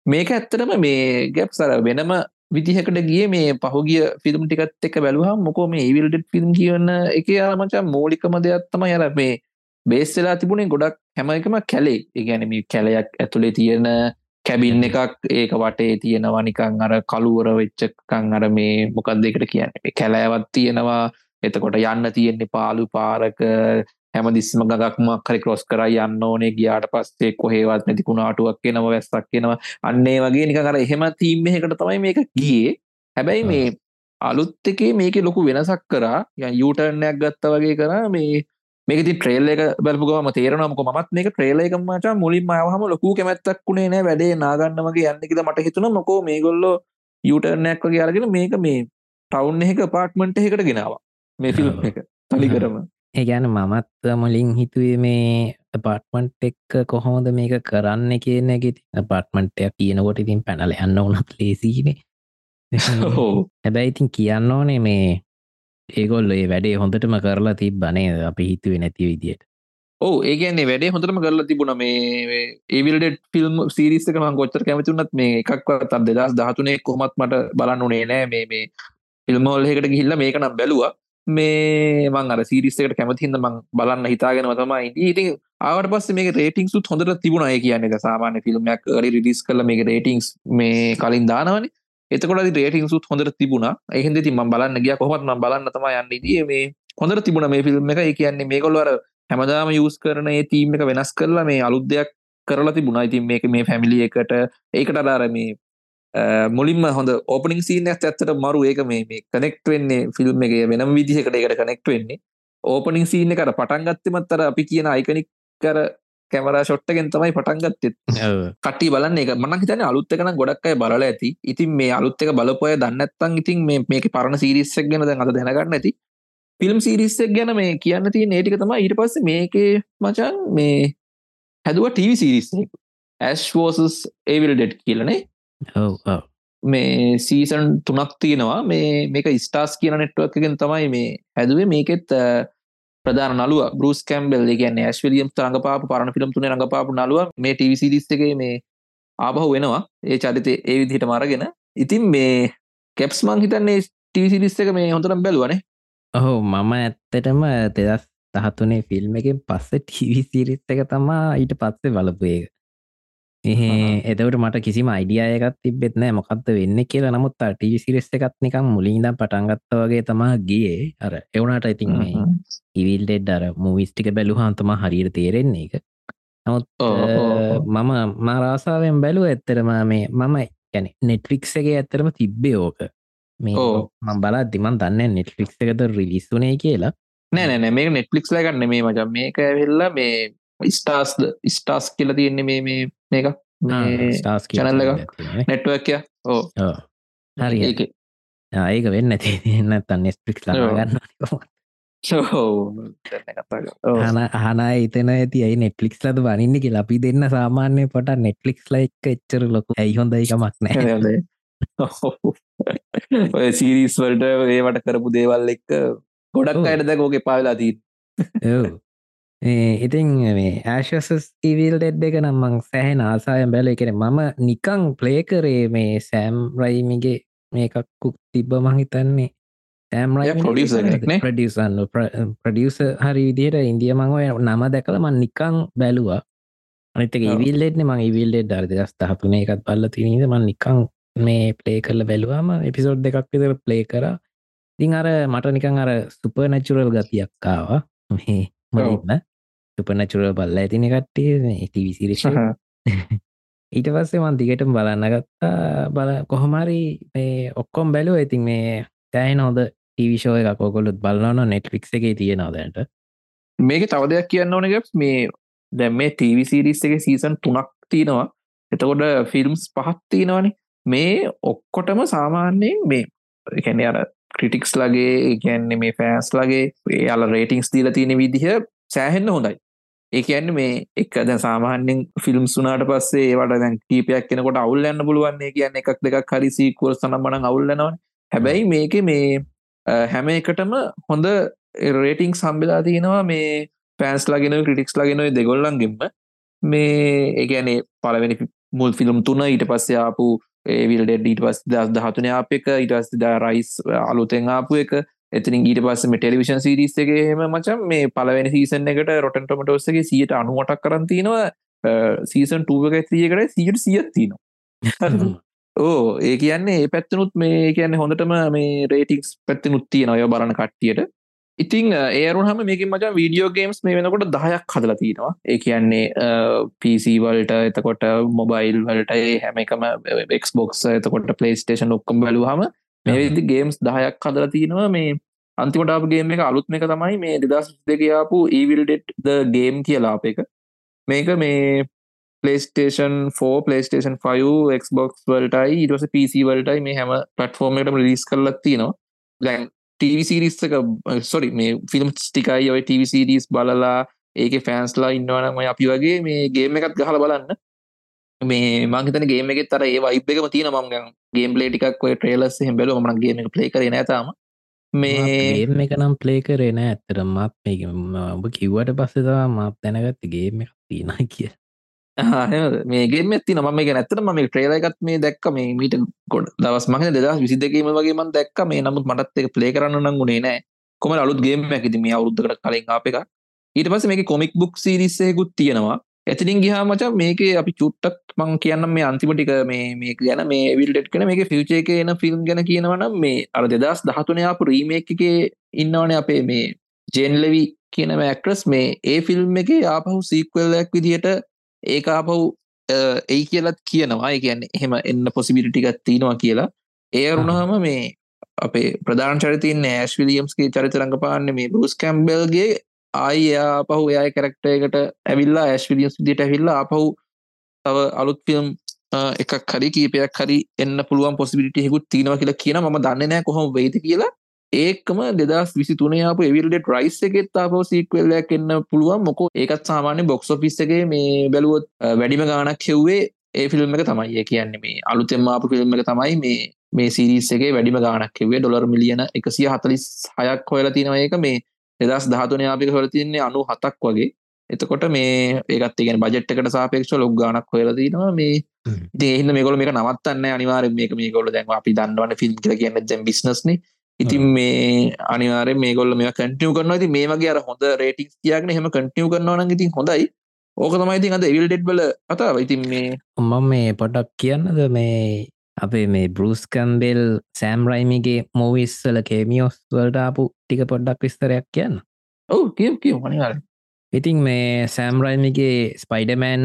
මේක ඇත්තටම මේ ගැප් සර වෙනම විදිහකට ගිය මේ පහුගිය ෆිල්ම් ටිකත් එක බැලුහම් මොකෝ මේ ඒවිල්ට ෆිල්ම් කියවන්න එක අරමචා මෝලිකම දෙයක්ත්තම යර මේ බේස් වෙලා තිබුණේ ගොඩක් හැම එකම කැලේ. ඉගැනම කැලයක් ඇතුළේ තියෙන කැබින් එකක් ඒක වටේ තියෙනවා නිකං අර කළුවර වෙච්චකං අර මේ මොකක් දෙකට කියන්න? මේ කැලෑවත් තියෙනවා. එතකොට යන්න තියෙන්නේ පාලු පාරක. හැම දිස්ම ගක්ම කරි කොස් කර යන්න ඕනේ ගියාට පස්සේ කොහේවත් නැති කුණාටුවක් කෙනව වැස්සක් කෙනවා අන්නේ වගේ නික කර එහෙම තීම් එකට තමයි මේක ගියේ. හැබැයි මේ අලුත් එකේ මේක ලොකු වෙනසක් කරා. යුටර්නයක් ගත්ත වගේ කරා. මේ මේක ති ට්‍රේල් එක බලපුගම තේරනමක මත් මේක ට්‍රේල එක මචා මුලින් මයහම ලොකු කැමැත්තක් වුණේ නෑ. වැඩේ නාගන්න වගේ යන්න කියල මට හිතුන මොකෝ මේ ගොල්ලෝ යුටර්නයක් වගේ අරගෙන මේක මේ ටවුන් එක පාර්ට්මන්ට එකට ගෙනවා. මේ ෆිල්ම් එක. තලි කරම ඒගැන මමත් මුලින් හිතුවේ මේ පාට්මන්ට් එක්ක කොහොමද මේක කරන්න කියන ගෙති පාට්මන්ටයක් කියනකොට ඉතින් පැනල යන්න වනත් ලේසිනේ හැබැයි ඉතින් කියන්න ඕනේ මේ ඒගොල්ල ඒ වැඩේ හොඳටම කරලා තිබ බනේ අපි හිතුවේ නැති විදියට. ඕ ඒගන්නේ වැඩේ හොඳටම කරලා තිබුණ. මේ ඒවිල්ඩ ෆිල්ම් සිරිස්සක ම ගොච්චර කැමතිුනත් මේ එකක් තම් දෙදස් දහතුනේ කොමත් මට බලන්න උනේ නෑ. මේ මේ ෆිල්මෝල් එකට ගිහිල්ල මේක නම් බැලවා මේ මං අර සිරිස්සකට කැමතිහිද මං බලන්න හිතාගෙන තමයි. ඉතින් ආවට පස්ස මේ රේටිං සුත් හොඳට තිබුණ. අය කියන්නේ සාමාන්‍ය ෆිල්ම්යක් රි රිඩිස් කල මේ රේටිංස් මේ කලින් දානවනේ. එතකොට රේටිං සුත් හොඳට තිබුණ. එහිද ති ම බලන්න ගිය කොහොමත් ම බලන්න තම යන්න. දී මේ හොඳට තිබුණ මේ ෆිල්ම් එක. කියන්නේ මේකොල්වර හැමදාම යස් කරන ඒ තීම් එක වෙනස් කරලා මේ අලුත් දෙයක් කරලා තිබුණා. ඉතින් මේක මේ ෆැමිලි එකට ඒකට අදාර මේ මුලින්ම හොඳ ඕපනින් සීනයක් ඇත්තට මරු. ඒක මේ මේ කනෙක්ට වෙන්නේ ෆිල්ම් එක වෙනම් විදිහකට එකට කනෙක්ට වෙන්නේ. ඕපනින් සීන එකට පටන් ගත්තමත්තර අපි කියන අයිකනික් කර කැමරා ෂොට්ටගෙන් තමයි පටන්ගත්තෙත් කටි බලන්න එක මන හිතන අලුත් එකන ගොඩක් අය බලල ඇති. ඉතින් මේ අලුත් එක බලපොය දන්නත්තන් ඉතින් මේක පරණ සිරිස්සක් ගැන දැන් අද දැනගන්න ඇති. ෆිල්ම් සිරිස්සක් ගැන මේ කියන්න තිය නේටික තම ඊට පස්ස මේකේ මචන් මේ හැදුව ටව සිරිස් ඇස්වෝසස් ඒවිල් ඩෙට් කියලනේ මේ සීසන් තුනක් තියෙනවා. මේ මේක ස්ටාස් කියන නෙට්ුවක්ගෙන් තමයි මේ හැදුවේ. මේකෙත් ප්‍රධාන නලුව බරුස් කැම්බෙල් කියන්නේ ඇස්වලියම් රඟපාපු පරණ ෆිල්ම් තුන රඟපාපු නලුව මේ ටිවිසිරිස්ගේ මේ ආබහු වෙනවා ඒ චරිතය ඒ විදිහට මරගෙන ඉතින් මේ කැප්ස් මං හිතන්නේ ටිවිසිරිස් එක මේ හොඳරම් බැලුවනේ. ඔහු මම ඇත්තටම දෙදස් දහතුනේ ෆිල්ම් එකෙන් පස්ස ටීවි සිරිස් එක තමා ඊට පත්සේ බලපු ඒක එතවට මට කිසිම අයිඩියයකත් තිබෙත් නෑ. මොකක්ද වෙන්න කියලා. නමුත් ටවිසිරෙස් එකත් නිකම් මුලින්දම් පටන්ගත්ත වගේ තමා ගියේ. අර එවුණට ඉතින් මේ ඉවිල්ඩෙඩ් අර මූවිස්ටික බැලුහන්තම හරියට තේරෙන්නේ එක නමුත් මම මාරාසාාවෙන් බැලුව ඇත්තරම මේ මම ගැන නෙට්ලික්ස් එක ඇත්තරම තිබ්බේ ඕක. මේ මම් බලා දිමන් දන්න නෙට්ලික්ස් එකද රිලිස්සුනේ කියලා. නෑ නෑ මේක නෙට්ලික්ස් ලගන්න මේ මචන් මේක ඇවෙල්ලා මේ ස්ටාස්ද ස්ටාස් කියල තියෙන්නේ මේ මේ මේක? චැනල්ල එක? නෙට්ුවක්ය ඕ හරි ඒක. වෙන්න තින්න තන් නෙස්පික් ලගන්න අහන එතන ඇති අයි නෙට්ලික්ස් ලද වනින්න කියලා අපි දෙන්න සාමාන්‍ය පට නෙට්ලික්ස් ල එක් එච්චර ලොකු ඇයි හොඳයිකමක් නෑ ඔය සීරිස් වලට ඒවට කරපු දේවල් එක්ක ගොඩක් අයටද ගෝක පාවෙලා දී ඉතින් මේ ඇශසස් ඉවිල් ඩෙඩ් එක නම්මං සැහෙන ආසායම් බැල එකෙන මම නිකං ප්ලේ කරේ මේ සෑම් රයිමිගේ මේකක්කුක් තිබ්බ මහිතන්නේ සෑම් ප්‍රඩියසන්න ප්‍රඩියස හරි විදියට ඉන්දිය මංව නම දැකල මන් නිකං බැලවා. අනිතක ඉවිල්ලෙට්න මං ඉවිල්ලෙඩ් අර්ද ස්ථාපන එකත් බල්ල තිනීද මන් නිකං මේ ප්ලේ කරල බැලවාම එපිසෝඩ් දෙකක් විතර ප්ලේ කර. ඉතින් අර මට නිකං අර සුප නැචුරල් ගතියක්කාවා මේ මලින්න සුපනැචුරල් බල්ල ඇතින කට්ටිය. ඉති විසිරිශ ඊට පස්සේ මන් දිගට බලන්න ගත්තා. බල කොහොමරි මේ ඔක්කොම් බැලුව. ඉතින් මේ තෑයි නොද ටීවිශෝ එක කොකොලුත් බලන්න නෙට්ලික් එක තියෙනවදට මේක තව දෙයක් කියන්න ඕනක මේ දැම් මේ ටීවිසිරිස් එක සීසන් තුනක් තියෙනවා. එතකොට ෆිල්ම්ස් පහත් තියෙනවනේ. මේ ඔක්කොටම සාමාන්‍යයෙන් මේ එකැන අර ක්‍රිටික්ස් ලගේ ගැන්න මේ ෆෑන්ස් ලගේ යාල රේටිංස් දීල තියෙන විදිහ සෑහෙන්න හොඳයි ඒ කියන්න මේ එක දැ සාමාන්‍යෙන් ෆිල්ම් සුනාට පස්සේ ඒවට දැන් කීපයක් කෙනකොට අවුල්ලන්න පුළුවන්නේ කියන්න එකක් දෙකක් හරිසිකුව සනම්බන අවුල්ලනවා හැබැයි මේක මේ හැම එකටම හොඳ රේටිං සම්බිලා තියෙනවා මේ පෑන්ස් ලගෙන ක්‍රටික්ස් ලගෙන දෙගොල්ලන්ගෙන්ම. මේ ඒගැනේ පලවෙනි මුල් ෆිල්ම් තුන ඊට පස්සේ ආපු ඒවිල්ඩ ඊට පස් දස් දහතුන අප එක ඉටස් ද රයිස් අලුතෙන් ආපු එක එතින් ඊට පස්සම ටෙලිවිෂන් සිරිස් එකහෙම මචන් මේ පලවෙනි සීසන් එකට රොටන් ටොමටෝස්සගේ සියට අනුවටක් කරන්තිනවා සීසන් ටූක ඇතියකට සියට සියත් තිනවා. ඕ ඒ කියන්නේ ඒ පැත්තනුත් මේ කියන්න හොඳටම මේ රේටික්ස් පැත්ති නුත්තිය නොය බලන කට්ටියට. ඉතිං ඒරුහම මේක මචන් වීඩියෝ ගේම්ස් මේ වෙනකොට දහයක් හදල තියෙනවා ඒ කියන්නේ පිසි වලට එතකොට මොබයිල් වලට හැම එකම එක්ස්බොක්ස් එතකොට පලේස්ටේෂන් ඔක්කොම් බලුහම මේවිදි ගේම්ස් දහයක් හදල තියෙනවා මේ අන්තිමටාප ගේම එක අලුත්ම එක තමයි මේ දෙදස් දෙකයාපු ඒවිල්ඩෙට් ද ගේම් කියලා අප එක. මේක මේ පලේස්ටේෂන් ෆෝ පලේස්ටේෂන් 5 එක්බොක්ස් වලටයි ඉටස පිසි වලටයි මේ හැම පටෆෝර්මටම ලිස් කරලත් තියෙනවා. දැන් ටීවිසිරිස්සක සොරි මේ ෆිල්ම් ටිකයි ඔය ටීවිසිරිස් බලලා ඒක ෆෑන්ස්ලා ඉන්නවනම අපි වගේ මේ ගේම එකත් ගහල බලන්න මේ මංහිතන ගේම තර ඒ වයිබ් එකම තියෙන මංග ගේම් ලේ ටිකක් ඔය ට්‍රේලස් හෙම බැලු මන ගේම එක ප්ලේ කරේ නෑතම මේ එක නම් ප්ලේ කරේ නෑ ඇත්තර මත් මේ ඔබ කිව්වට පස්සෙතවා මත් දැනගත්ත ගේම තියෙන කිය මේගේ ඇති නම මේ ඇත්තන ම ට්‍රේලකත් මේ දැක්ක. මේ මීට ගොඩ දවස් මහ දෙදස් විසි දෙකීම වගේ මන් දැක්ක. මේ නමුත් මටත් එක ප්ලේ කරන්න නම් ගුණේ නෑ. කොම අලුත් ගේම ඇති මේ අවුද්ධකට කලින් අප එක ඊට පස මේ කොමික් බුක් සිරිස්සයකුත් තියෙනවා ඇතිරින් ගිහා මචා මේක අපි චුට්ටක් මං කියන්න මේ අන්තිමටික මේ මේ ගැන මේ විල්ඩෙට් කන මේ ෆිචේ එක එන ෆිල්ම් ගැන කියනවනම් මේ අර දෙදස් දහතුනයාපු රීමේක් එක ඉන්නවන අපේ මේ ජෙන්ලවි කියන ඇක්ට්‍රස් මේ ඒ ෆිල්ම් එක ආපහු සීක්වල්ලක් විදිහට ඒ ආපහු ඒ කියලත් කියනවා. කියන්නේ එහෙම එන්න පොසිබිලිටිකත් තියෙනවා කියලා. ඒ අරුණහම මේ අපේ ප්‍රධාන චරිතයන්න ඇස් විලියම්ස්ගේ චරිත රඟපාන්න මේ බරුස් කැම්බල්ගේ ආයි එයා පහු එයා කරක්ට එකට ඇවිල්ලා ඇස්විලියස් දිට ඇවිල්ලා අපහු තව අලුත් ෆිල්ම් එකක් හරි කීපයක් හරි එන්න පුළුවන් පොසිබිටියකුත් තියෙනවා කියලා කියන ම දන්න නෑ කොහොම වෙයිද කියලා. ඒකම දෙදස් විසි තුනයාපු එවිල්ඩ රයිස් එකෙත් ආපව සීක්වල්ලයක් එන්න පුළුවන්. මොකෝ ඒකත් සාමාන්‍ය බොක්ස් ෆිස්සගේ මේ බැලුවොත් වැඩිම ගානක් හෙව්වේ ඒ ෆිල්ම් එක තමයි. කියන්නේ මේ අලුතෙම ආපු ෆිල්ම් එක තමයි මේ මේ සිරිස්සගේ වැඩිම ගානක් හෙවේ ඩොලර් මිලියන එකසිය හතලිස් හයක් හොයලා තිනව එක මේ දෙදස් දහතුන යාපික හොල තින්නේ අනු හතක් වගේ. එතකොට මේ ඒකත් ගෙන බජට් එකට සාපේක්ෂ ලොක් ගානක් හොලතිනවා මේ දේහින්න මේකොල මේක නවත්තන්න අනිවාර මේක මේ කොල දැන් අපි දන්නවන ෆිල්ම් කියල කියන්න දැම් බිස්නස්න ඉතින් මේ අනිවාර මේගොල්ල මේ කටියව කරන්න ති මේ වගේ අර හොඳ රේටික් කියගෙන හෙම කටියව කරනවන ඉතින් හොඳයි. ඕක තමයිඉතින් අද එවිල් ඩෙඩ් බල කතාව. ඉතින් මේ මම මේ පොඩක් කියන්නද? මේ අපේ මේ බරුස් කම්බෙල් සෑම්රයිමිගේ මෝවිස්සල කේමියෝස් වලටාපු ටික පොඩ්ඩක් විස්තරයක් කියන්න. ඔවු කිය කිය මනිවාර ඉතින් මේ සෑම්රයිමිගේ ස්පයිඩමෑන්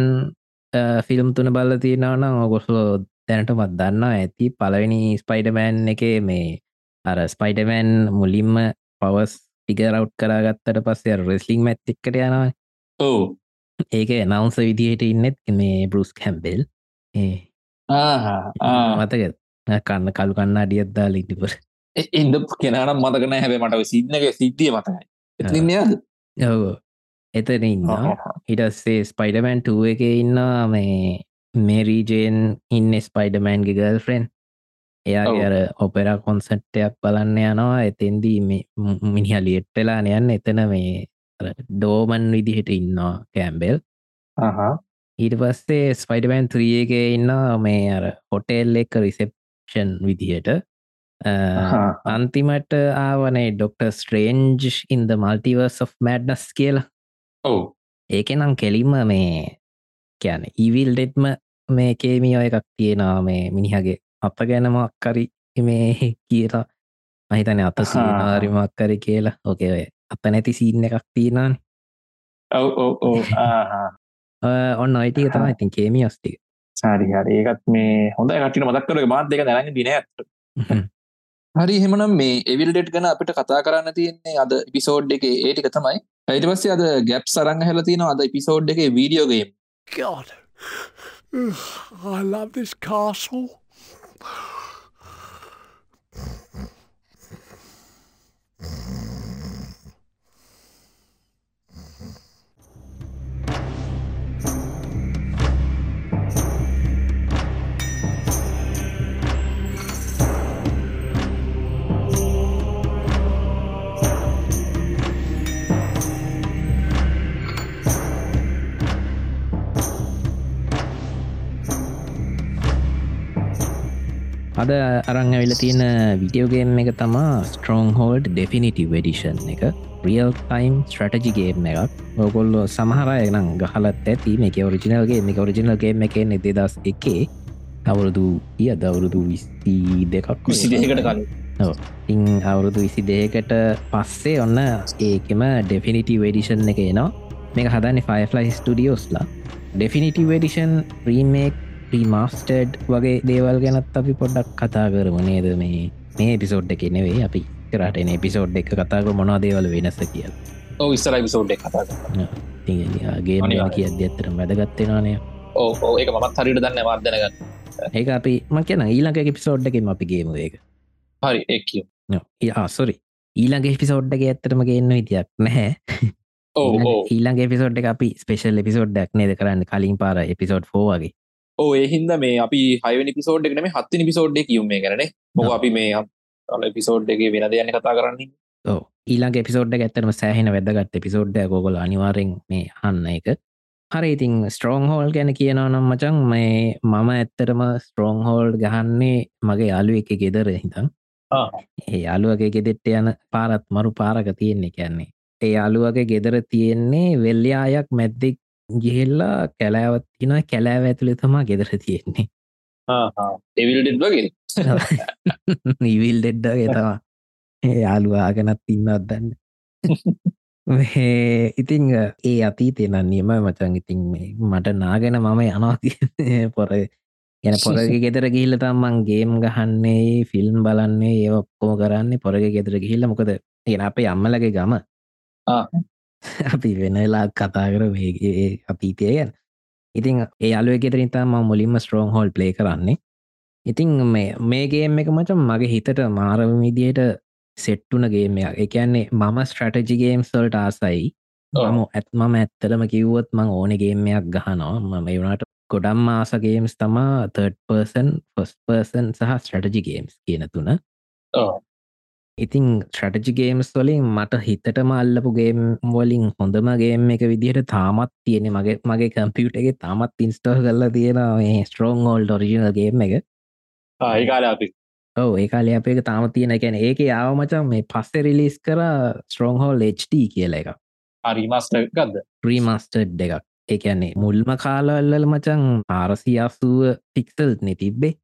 ෆිල්ම් තුන බල්ල තියෙනවන ඔගොස්ලෝ දැනටමත් දන්නා ඇති පලවෙනි ස්පයිඩමෑන් එක මේ අර ස්පයිඩමෑන් මුලින්ම පවස් ටිකරව් කරගත්තට පස්සේ රෙස්ලිං මැත්තික්කට යනවා. ඔවු. ඒක නවන්ස විදිහට ඉන්නෙත් මේ බරුස් කැම්බෙල් ඒ මතක කන්න කලු කන්න අඩියත්දා ලිටිපර ඉන්ද කෙනනම් මතකන හැබ මට සිද්ධක සිද්ධිය මතකයි. එතින්නද ඔව. එතන ඉන්න හිටස්සේ ස්පයිඩමෑන්ටුව එක ඉන්න මේ මේරීජයෙන් ඉන්න ස්පයිඩමෑන්ගේ ගල් ෆ්‍රෙන්න් එයාගේ අර ඔපෙර කොන්සට්ටයක් බලන්න යනවා. එතෙන්දී මිනිහ ලියට්ටලා යන්න එතන මේ ඩෝමන් විදිහට ඉන්නවා කෑම්බෙල් ඊට පස්සේ ස්පයිඩමෑන් ත්‍රියගේ ඉන්න මේ අර හොටෙල් එක රිසෙප්ෂන් විදිහට අන්තිමට ආවනේ Doctor Strange in Multiverse of Madness කියලා. ඔවු. ඒක නම් කෙලින්ම මේ කියන ඉවිල් ඩෙට්ම මේ කේමියෝ එකක් තියෙනවා මේ මිනිහගේ අප ගැනමක්කරි මේ කියලා. මහිතන අත සීනාරිමක්කරි කියලා. ඕකේ ඔය අප නැති සීන්න එකක් තිීනන් ඔන්න අයිටික තම ඉතින් කේමි ස්ටික සාරි හරි ඒකත් මේ හොඳ කටින මදක්කර මාත් දෙක දැන දින ඇත් හරි හෙමනම් මේ එවිල්ඩෙට් ගන අපිට කතා කරන්න තියෙන්නේ අද පිසෝඩ් එක ඒටික තමයි. ඇයිට පස්සේ අද ගැප් සරංග හැලතින අද පිසෝඩ් එක වීඩියෝගේ God, I love this castle. අද අරං ඇවිල තියෙන විඩියෝගේම් එක තමා ස්ට්‍රෝන් හෝල්ඩ් ඩෙෆිනිටි වෙඩිෂන් එක රියල් ටයිම් ස්ට්‍රටජිගේම් එකක්. ඔගොල්ලො සමහරය නම් ගහලත් ඇති. මේක ඔරිජිනල්ගේ මේ ඔරිජිනල්ගේම එක නෙදෙදස් එකේ. අවුරුදු ය දවුරුදු විස්ති දෙකක් විසි දෙකට කලින්. ඉං අවුරුදු විසි දේකට පස්සේ ඔන්න ඒකෙම ඩෙෆිනිටි වෙඩිෂන් එක එනවා. මේක හදන්නේ ෆයිෆලයි ස්ටඩියෝස්ලා ඩෙෆිනිටි වෙඩිෂන් ප්‍රීමේක් ප්‍රීමස්ටඩ් වගේ දේවල් ගැනත් අපි පොඩ්ඩක් කතා කරමු නේද? මේ මේ පිසෝඩ් එක නෙවෙයි අපි කරට එන පිසෝඩ් එක කතාක මොනා දේවල් වෙනස කියල්. ඕ ඉස්සර පිසෝඩ් එක කතා ගේ මේවා කිය ඇත්තර වැදගත්තෙනවානය ඕ ඒක මත් හරිට දන්න වර්දනගන්න ඒක අපි ම කියන ඊළඟ පිසෝඩ් එකම අපි ගේම ඒක. හරි එක් ආසොරි ඊළඟ පිසෝඩ්ඩක ඇත්තරම ගන්න විතියක් නැහැ. ඊළඟ පිසෝඩ් එක අපි ස්පේෂල් එපිසෝඩ්ඩක් නේද කරන්න? කලින් පාර එපිසෝඩ් ෆෝවගේ ඕ එහින්ද මේ අපි හයිවනි පිසෝඩ් එකන මේ හත්තිනි පිසෝඩ් කියුම් මේ කරන මොක අපි මේ පිසෝඩ් එක වෙන දෙයන්න කතා කරන්නේ. ඕ ඊළඟ එපිසෝඩ් ඇත්තරම සෑහෙන වැදගත් එපිසෝඩ් ගොගොල අනිවාරෙන් මේ හන්න එක හරි ඉතින් ස්ට්‍රෝං හෝල් ගැන කියනව නම් මචන් මේ මම ඇත්තරම ස්ට්‍රෝං හෝල් ගහන්නේ මගේ යාලු එක ගෙදර හිතන් ඒ යාලුවගේ ගෙදෙට්ට යන පාරත් මරු පාරක තියෙන්නේ. කියන්නේ ඒ යාලුවගේ ගෙදර තියෙන්නේ වෙල්්‍යයායක් මැද්දෙක් ගිහෙල්ලා කැලෑවත් තින කැලෑව ඇතුළේ තමා ගෙදර තියෙන්නේ. එවිල්ඩ වගේ? ඉවිල් ඩෙඩ්ඩගේ තමා යාළුවාගෙනත් ඉන්නත් දන්න. ඉතිං ඒ අතී තියෙන නියම මචන් ඉතින් මට නාගෙන මම යනවා පොර ගැන පොරග ගෙදර ගිහිල්ල තම්මන් ගේම් ගහන්නේ ෆිල්ම් බලන්නේ ඒ ඔක්කෝ කරන්නේ පොරග ගෙදර ගිහිල්ල. මොකද එ අපේ අම්මලගේ ගම අපි වෙනලා කතා කර වේගේ අපීතය ගැන. ඉතින් ඒ අලුව ගෙතරින් තම මුලින්ම ස්ට්‍රෝන් හෝල් ප්ලේ කරන්නේ ඉතිං මේගේම් එක මචම් මගේ හිතට මාරවිදියට සෙට්ටුන ගේම එකන්නේ මම ස්ට්‍රටජිගේම් සොල්ට ආසයි. මම ඇත්මම ඇත්තරම කිව්වොත් මං ඕනගේමයක් ගහනවා. මම වුණට ගොඩම් ආසගේම්ස් තමා තර්ඩ පර්සන් ෆස් පර්සන් සහ ස්ට්‍රටජිගේම්ස් කියන තුන ඉතිං ස්ට්‍රටජිගේම්ස් වලින් මට හිතට මල්ලපුගේම් වලින් හොඳමගේම් එක විදිහට තාමත් තියෙන මගේ මගේ කම්පියුට එක තාමත් ඉන්ස්ටෝ කරලා තියෙන ස්ට්‍රෝන් හෝල්ඩ ඔරිජිනල්ගේම් එක. ඒකාල අපි. ඔව ඒකාල අපේ තාම තියෙන එකැන ඒක යාව මචන් මේ පස්සෙ රිලිස් කර ස්ට්‍රෝන් හෝල් HD කියල එක රිමස්ට ගත්ද ප්‍රීමස්ටඩ් එකක්. ඒ කියන්නේ මුල්ම කාලවල්ල මචන් ආරසි අසුව පික්සල් නෙ තිබ්බේ.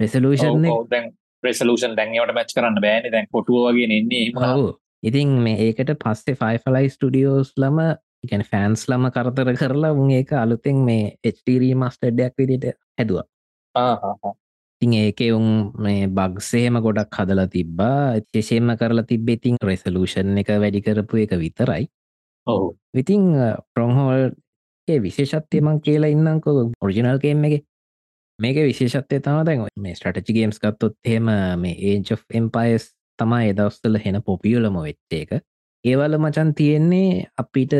රෙසලූෂන් දැන් ප්‍රෙසලූෂන් දැන්වට මැච් කරන්න බෑන. දැන් පොටුව වගේ එන්නේ ඔව්. ඉතින් මේ ඒකට පස්සේ ෆයිෆලයි ස්ටඩියෝස් ලම එකැන ෆෑන්ස් ලම කරතර කරලා උන් ඒක අලුතෙන් මේ එච්ටීරී මස්ටඩ්ඩයක් විදිට හැදවා. තින් ඒක උන් මේ බක්සේම ගොඩක් හදලා තිබ්බා. එච්චේෂේම කරලා තිබ්බෙතින් රෙසලූෂන් එක වැඩි කරපු එක විතරයි. ඔහු විතින් ප්‍රොංහෝල් ඒ විශේෂත්වයමං කියලා ඉන්නංකෝ ඔරිජිනල් කේම් එක මේක විශේෂත්වය තම දැන් මේ ස්ටටචි ගේම්ස් ගත්තොත් හෙම මේ ඒජ් එම්පයිස් තමා එදවස්තල හෙන පොපියලම වෙච්ච එක. ඒවල මචන් තියෙන්නේ අපිට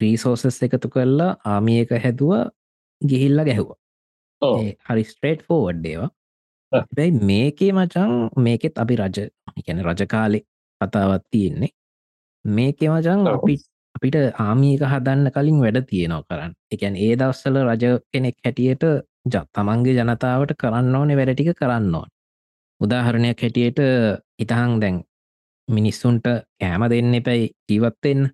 රීසෝසස් එකතු කරලා ආමිය එක හැදුව ගිහිල්ල ගැහුව. හරි ස්ට්‍රේට් ෆෝවඩ්ඩේවා හැබැයි මේකේ මචන් මේකෙත් අපි රජ ගැන රජකාලෙ කතාවත් තියෙන්නේ. මේකෙ මචන් අපි අපිට ආමීක හදන්න කලින් වැඩ තියෙනවා කරන්න. එකැන් ඒ දවස්සල රජ කෙනෙක් හැටියට තමන්ගේ ජනතාවට කරන්න ඕනෙ වැඩටික කරන්න ඕන්. උදාහරණයක් හැටියට ඉතහං දැන් මිනිස්සුන්ට කෑම දෙන්න එපැයි ජීවත්වෙන්න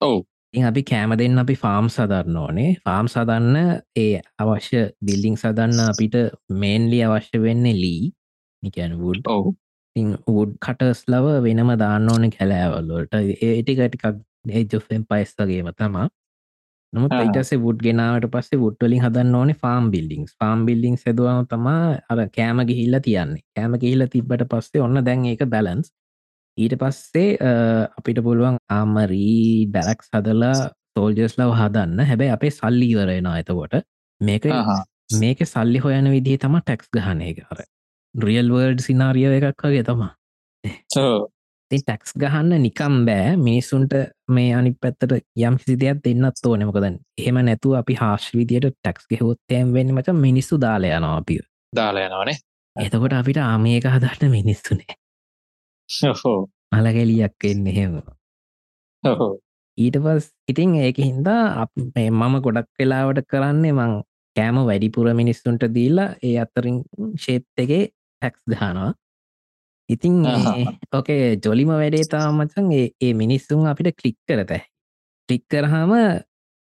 ඔව්. ඉ අපි කෑම දෙන්න අපි ෆාම් සදරන්න ඕනේ. ෆාම් සදන්න ඒ අවශ්‍ය බිල්ලිං සදන්න අපිට මේන්ලි අවශ්‍ය වෙන්නේ ලී නිකැන වුඩ් ඔව්. වුඩ් කටස් ලව වෙනම දාන්න ඕන කැලෑවල්ලට ඒටිකටිකක් ඒජෙන් පයිස් වගේම තමා නමුත් යිටසේ වුඩ් ගෙනාවට පස්සේ වුඩ්වලින් හදන්න ඕනේ ෆාම් බිල්ඩිං ෆාම් බිල්ඩිං සැදවාම තමා අර කෑම ගිහිල්ල තියන්නේ. කෑම ගිහිල්ල තිබ්බට පස්සේ ඔන්න දැන් ඒක බැලන්ස් ඊට පස්සේ අපිට පුළුවන් ආමරී බැලක් සදලා සෝල්ජස් ලව හදන්න. හැබැයි අපේ සල්ලි වරෙනවා එතකොට. මේක මේක සල්ලි හොයන විදිහ තම ටැක්ස් ගහනය කර රියල් වර්ඩ් සිනාරියෝ එකක් වගේ තමා ටැක්ස් ගහන්න නිකම් බෑ. මිනිස්සුන්ට මේ අනි පැත්තට යම් සිදයක් දෙන්නත් ඕන. මොකදන් එහෙම නැතු අපි හාශ්විදියට ටැක්ස් ගෙහොත්තෑම් වෙන්න මච මිනිස්සු දාලයනවා අපිය දාලයනවානේ එතකොට අපිට ආමයක හදන්න මිනිස්සුනේ අලගැලියක් එන්න එහෙම. ඊට පස් ඉතින් ඒක හින්දා මම ගොඩක් වෙලාවට කරන්නේ මං කෑම වැඩිපුර මිනිස්සුන්ට දීලා ඒ අත්තරින් ශේප් එකේ ටැක්ස් ගහනවා ඉතින් ඕකේ ජොලිම වැඩේ තාමචන් ඒ මිනිස්සුන් අපිට කලික් කරත. ටික් කරහම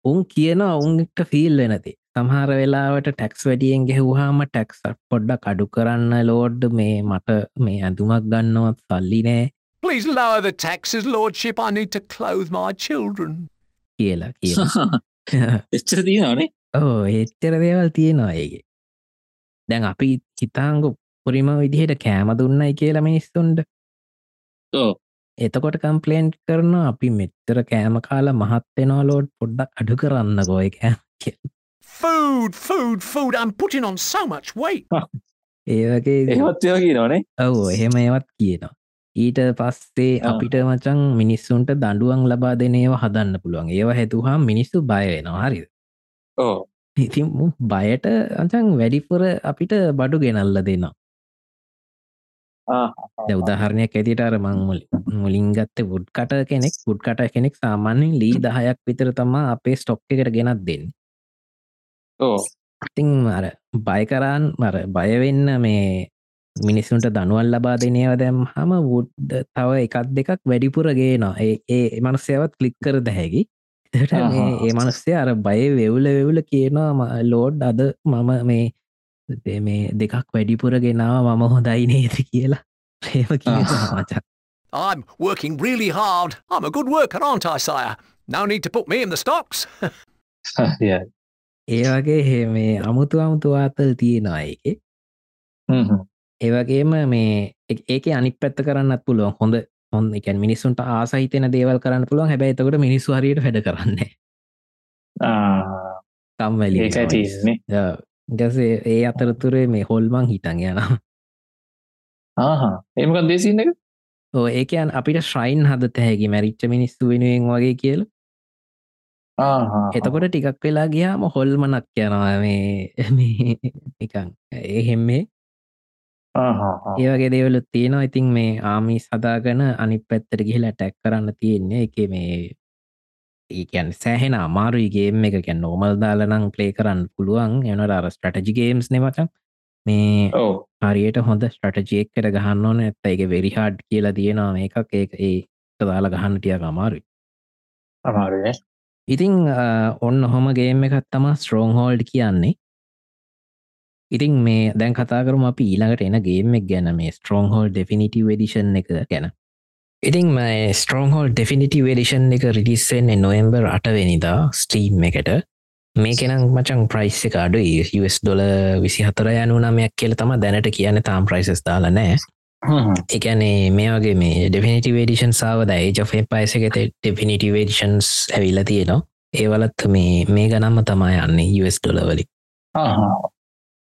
උන් කියන ඔවුන්ට ෆිල් වෙනති සමහර වෙලාවට ටැක්ස් වැඩියෙන් ගෙහුහාම ටැක්ස් පොඩ්ඩක් අඩු කරන්න ලෝඩ් මේ මට මේ ඇඳුමක් ගන්නවත් සල්ලි නෑ. Please lower the taxes, Lordship. I need to clothe my children. කියලා කියලා. එච්චර තියෙනනේ ඕ එච්චර දේවල් තියෙනවා ඒගේ දැන් අපි හිතාංගු පුරිම විදිහට කෑම දුන්නයි කියලා මිනිස්සුන්ට. එතකොට කම්පලේන්් කරන අපි මෙච්චර කෑම කාලා මහත්වෙනවා ලෝඩ් පොඩ්ඩක් අඩු කරන්න ගොය කෑ Food, food, food. I'm putting on so much weight. ඒවගේ ඒත්යෝකි නොනේ ඔව් එහෙම ඒවත් කියනවා. ඊට පස්සේ අපිට මචන් මිනිස්සුන්ට දඩුවන් ලබා දෙනේව හදන්න පුළුවන්. ඒව හැතුහා මිනිස්සු බය වෙනවා. හරිද? ඕ ඉතින් බයට අචන් වැඩිපුර අපිට බඩු ගෙනල්ල දෙනවා උදාහරණයක් ඇතිට අර මං මුලින් ගත්ත වුඩ් කට කෙනෙක් පුඩ් කට කෙනෙක් සාමාන්‍යෙන් ලී දහයක් විතර තමා අපේ ස්ටොක් එකට ගෙනත් දෙන්න. ඉතිං අර බයකරන් මර බයවෙන්න මේ මිනිස්සුන්ට දනුවල් ලබා දෙනව දැම් හම වුඩ් තව එකක් දෙකක් වැඩිපුරගේ නවා ඒ මනස්සයවත් කලික් කර දැහැකි ඒ මනස්සේ අර බය වෙවුල වෙවුල කියනවා ලෝඩ් අද මම මේ මේ දෙකක් වැඩිපුර ගෙනාව මම හොඳයි නේද කියලා. ඒම මචක් I'm working really hard. I'm a good worker, aren't I, sire? No need to put me in the stocks. ඒ වගේ හෙ මේ අමුතු අමුතු ආතල් තියෙනවා ඒක. ඒවගේම මේ ඒක අනික් පැත්ත කරන්නත් පුළුවන්. හොඳ හොඳ එකන් මිනිස්සුන්ට ආසහිතන දේවල් කරන්න පුළුවන්. හැබැයි එතකොට මිනිස්සු හරියට වැඩ කරන්න තම්වැලි ගසේ ඒ අතරතුරේ මේ හොල්මං හිටන් යන ඒමකක් දේසින්න එක ඕ ඒකයන් අපිට ශ්‍රයින් හද තැහැකි මැරිච්ච මිනිස්සු වෙනුවෙන් වගේ කියල එතකොට ටිකක් වෙලා ගියාම හොල්මනක් යනවා මේ එකන් එහෙම්මේ ඒවගේ දේවලු තියෙනවා ඉතින් මේ ආමි සදාගන අනි පැත්තට ගිහිලා ටැක් කරන්න තියෙන්නේ එක මේ ඒකන් සෑහෙන අමාරුයිගේම් එක. කැන් නෝමල් දාලනං ප්ලේ කරන්න පුළුවන්. එනට අර ස්ටටජි ගේම්ස් නෙමචන් මේ හරියට හොඳ ස්ටටජියෙක් කර ගහන්න ඕන. ඇත්ත එක වෙරිහාඩ් කියලා තියෙනවා එකක් ඒ ඒ දාලා ගහන්න ටියක් අමාරුයි. අමාරුය ඉතිං ඔන්න හොම ගේම එකත් තම ස්ට්‍රෝන් හෝල්ඩ් කියන්නේ. ඉතින් මේ දැන් කතාකරම අපි ඊළඟට එන ගේමක් ගැන. මේ ස්ට්‍රෝන් හෝල් ඩෙෆිනිටව ඩිෂන් එක ගැන ඉතින් මේ ස්ට්‍රෝන් හෝල් ඩෙෆිනිටව ඩිෂන් එක රිඩිස්සෙන් නොවම්බර් අටවෙනිදා ස්ටීම් එකට. මේ කෙනම් මචන් ප්‍රයිස් එක අඩු US ඩොල විසි හතර යනු නමයක් කියල තම දැනට කියන්න. තාම් ප්‍රයිසස් දාල නෑ එකනේ මේ වගේ මේ ඩෙෆිනිටිවේඩිෂන් සාවද ඒජ පයිසකත ඩෙෆිනිටිවේඩිෂන්ස් ඇවිල්ල තියෙනවා. ඒවලත් මේ මේ ගනම්ම තමා යන්නේ US ඩොලවලි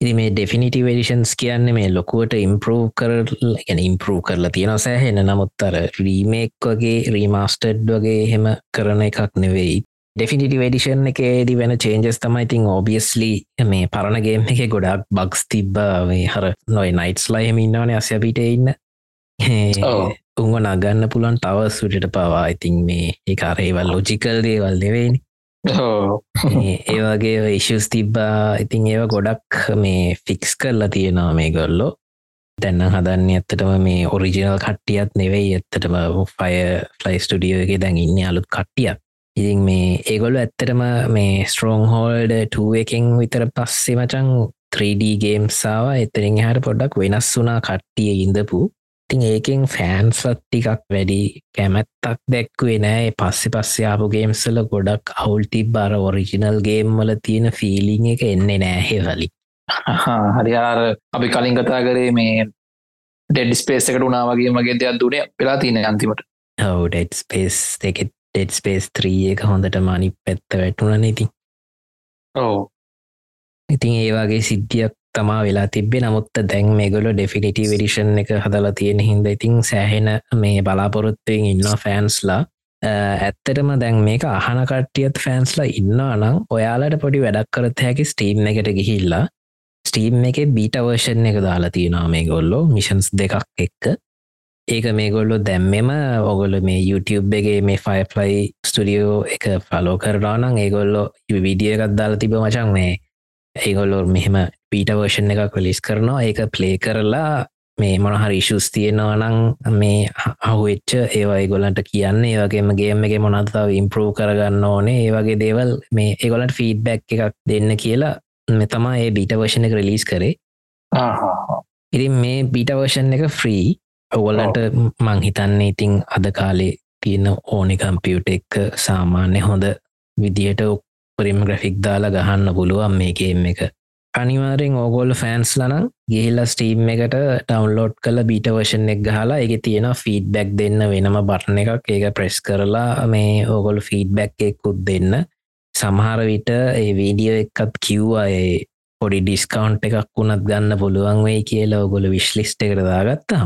ඉදි මේ ඩෙෆිනිටි වඩිෂන්ස් කියන්න මේ ලොකුවට ඉම්පරූ කර ගැන ඉම්පරූ කරලා තියෙන සෑහෙන. නමුත්තර රීමෙක් වගේ රීමස්ටඩ් වගේ හෙම කරන එකක් නෙවෙයි. ඩෙෆිනිටි වඩිෂන් එකේදි වෙන චේන්ජස් තමයි ඉතින් ඔබියස්ලි මේ පරණගේම එක ගොඩක් බක්ස් තිබ්බ. හර නොයි නයිටස් ලයිහෙම ඉන්නවන අස්යපිට ඉන්න. උංග නගන්න පුලන් තවස් විටට පවා. ඉතින් මේ ඒකාරේවල් ලෝජිකල් දේවල් නෙවෙයිනි ඒවගේ ඉශස් තිබ්බා. ඉතින් ඒව ගොඩක් මේ ෆික්ස් කරලා තියෙනවා මේ ගොල්ලෝ දැන්න හදන්න ඇත්තටම මේ ඔරිජිනල් කට්ටියත් නෙවෙයි. ඇත්තටම ෆය ෆලයි ස්ටඩියෝ එක දැන් ඉන්න අලුත් කට්ටියක්. ඉතින් මේ ඒගොල්ල ඇත්තටම මේ ස්ට්‍රෝන් හෝල්ඩ 2 එකෙන් විතර පස්සේ මචන් 3D ගේම්සාාව එතරින් හට පොඩ්ඩක් වෙනස් වුනා කට්ටිය ඉඳපු. ඉතින් ඒකෙන් ෆෑන්ස්ලත් ටිකක් වැඩි කැමැත්තක් දැක්වේ නෑ. පස්සෙ පස්සේ ආපු ගේම්සල ගොඩක් අවුල්ටි බර ඔරිජිනල් ගේම්මල තියෙන ෆිලිං එක එන්නේ නෑහෙවලි හරියාර අපි කලින් කතා කරේ මේ ඩෙඩ් ස්පේස් එකට උනා වගේ මගේ දෙයක් දුනේ වෙලා තියෙන අන්තිමට. හව ඩෙඩ් ස්පේස් එක ඩෙඩ් ස්පේස් ත්‍රී එක හොඳට මනි පැත්ත වැටුන නති ඕ ඉතින් ඒවාගේ සිද්ධියක් තමා වෙලා තිබේ නමුත්ත දැන් මේගොල ඩෙෆිනිටි වෙඩිෂන් එක හදලා තියෙන හින්ද ඉතින් සෑහෙන මේ බලාපොරොත්තුවෙන් ඉන්න ෆෑන්ස්ලා ඇත්තටම දැන් මේක අහන කට්ටියත් ෆෑන්ස්ලා ඉන්න අනම් ඔයාලට පොඩි වැඩක් කරත් හැකි ස්ටීම් එකට ගිහිල්ලා. ස්ටීම් එක බීටවර්ෂන් එක දාලා තියෙනවා මේ ගොල්ලෝ මිෂන්ස් දෙකක් එක්ක. ඒක මේ ගොල්ලො දැම්මෙම ඔගොල මේ YouTube එකගේ මේ ෆයිෆලයි ස්ටඩියෝ එක ෆලෝ කරලානං ඒගොල්ලෝ විඩිය එකත් දාලා තිබ මචන් මේ ඒගොල්ලො මෙහෙම පීට වර්ෂන් එකක් වෙලිස් කරනවා. ඒක ප්ලේ කරලා මේ මොනහරි ඉශුස් තියෙනවා නං මේ අහුවෙච්ච ඒවයි ගොලන්ට කියන්නේ. ඒවගේම ගේමගේ මොනත්තාව ඉම්පරූ කරගන්න ඕනේ. ඒවගේ දේවල් මේ ඒගොලට ෆීඩ්බැක් එකක් දෙන්න කියලා මෙතමා ඒ බීට වර්ෂණ එක රලිස් කරේ. ඉතින් මේ බීට වර්ෂන් එක ෆ්‍රී ඔවලට මංහිතන්නේ ඉතිං අද කාලේ තියෙන ඕනි කම්පියුට එක්ක සාමාන්‍ය හොඳ විදියට උපරිම ග්‍රෆික් දාලා ගහන්න පුළුවන් මේකේම් එක. අනිවාරෙන් ඕගෝල් ෆෑන්ස් ලන ගිහිල්ල ස්ටීම් එකට ටවන්ලෝඩ් කළ බීට වර්ෂන් එක් ගහලා එක තියෙන ෆීඩ්බැක් දෙන්න වෙනම බටන එකක්. ඒක ප්‍රෙස් කරලා මේ ඕගොල් ෆීඩ්බැක් එක්කුත් දෙන්න. සමහර විට ඒ වීඩියෝ එකත් කිව්වා ඒ පොඩි ඩිස්කවන්් එකක් වුණත් ගන්න පුළුවන් වෙයි කියලා ඔගොල විශ්ලිස්ට කරදාගත්තා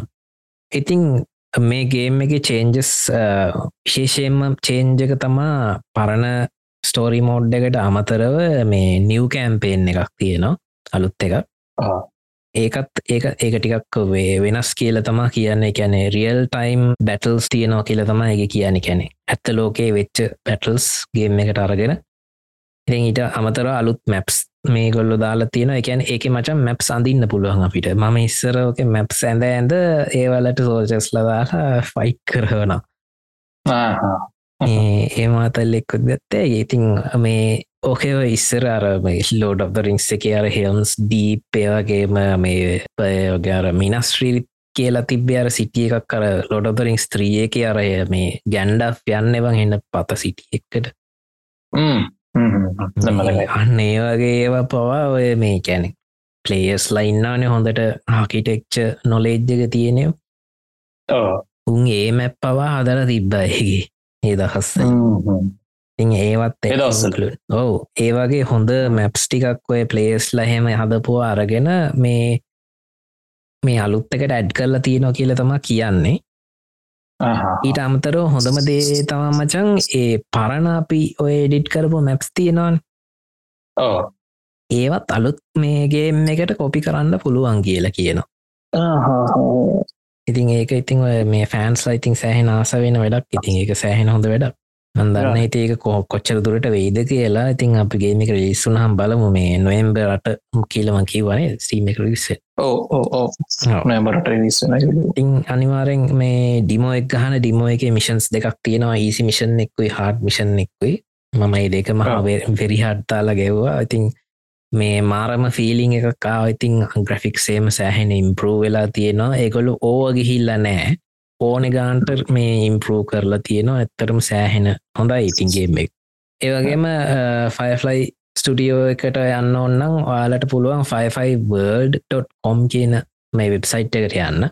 ඉතිං මේ ගේම් එක චේන්ජස් විශේෂයෙන්ම චේන්ජක තමා පරණ ස්ටෝරි මෝඩ් එකට අමතරව මේ නිව් කෑම්පේෙන් එකක් තියෙනවා අලුත් එක ඒකත් ඒක ඒක ටිකක් වේ වෙනස් කියල තමා කියන්න කැනෙ රියල් ටයිම් බැටල්ස් තියනවා කියල තමා එක කියන කැනෙ ඇත්ත ලෝකයේ වෙච්ච පැටල්ස් ගේම් එකට අරගෙන. ඉ ඊට අමතර අලුත් මැප්ස් මේ ගොල්ල දාලා තියෙන එකැන ඒක මචන් මැප් සඳන්න පුළුවන් අපිට. මම ඉස්සරෝක මැප් ඇඳ ඇඳ ඒවලට සෝජස් ලදාලා ෆයිට් කරවනවා ඒ මාතල් එක්කොත් ගත්තේ ඉතින් මේ ඕකව ඉස්සර අර ලෝඩ of රිංස් එක අර හෙල්ම්ස් දීප් ඒවගේම මේ පයෝගර මිනස්ශ්‍රී කියලා තිබ්බේ අර සිටිය එකක් කර ලොඩ රිං ස්ත්‍රිය එක අරය මේ ගැන්ඩ යන්න එවන් එන්න පත සිටිය එක්කට අන්න ඒ වගේ ඒව පවා ඔය මේ කැනෙ පලේස් ලයින්නානේ හොඳට ආකිටෙක්ච නොලේජ්ජක තියෙනවා උන් ඒ මැප් පවා හදර තිබ්බයිගේ ඒ දහස්ස ඉ ඒවත් එදස්සල ඔවු. ඒ වගේ හොඳ මැප්ස් ටිකක් ඔය පලේස් ලහෙම හදපුවා අරගෙන මේ මේ අලුත්තකට ඇඩ් කරලා තියෙනවා කියල තමා කියන්නේ. ඊට අමතර හොඳම දේ තමා මචන් ඒ පරණ අපි ඔය එඩිට් කරපු මැප්ස් තියෙනවන්. ඒවත් අලුත් මේගේ එකට කොපි කරන්න පුළුවන් කියලා කියනවා ඉතින් ඒක ඉතින් මේ ෆෑන්ස් ඉතින් සෑහෙන ආස වෙන වැඩක්. ඉතින් ඒක සෑහෙන හොඳ වැඩක්. අන්දන්න හිතඒක කෝ කොච්චර දුරට වෙයිද කියලා ඉතින් අපිගේමික රිස්සුන හම් බලමු. මේ නොයම්බ රට කියලමකී වනේ සීම රිස්ස ඕබරට ඉතින් අනිවාරෙන් මේ ඩිමෝ එක් ගහන ඩිමෝ එක මිෂන්ස් දෙකක් තියෙනවා. ඊසි මිෂන් එක්කුයි හාඩ මිෂන් එක්කුයි. මම ඒ දෙක මහ වෙරිහට්තාල ගෙව්වා. ඉතින් මේ මාරම ෆිලිං එක කාව ඉතින් ග්‍රෆික්සේම සෑහෙන ඉම්පරූ වෙලා තියෙනවා. ඒකොලු ඕව ගිහිල්ල නෑ ඕනෙ ගාන්ට මේ ඉම්පරූ කරලා තියෙනවා. ඇත්තරම සෑහෙන හොඳයි ඉතින්ගේම එක. ඒවගේම ෆයිෆලයි ස්ටඩියෝ එකට යන්න ඔන්නම් ඔයාලට පුළුවන් 55වර්ඩ.කොම් කියන මේ වෙබ්සයිට් එකට යන්න.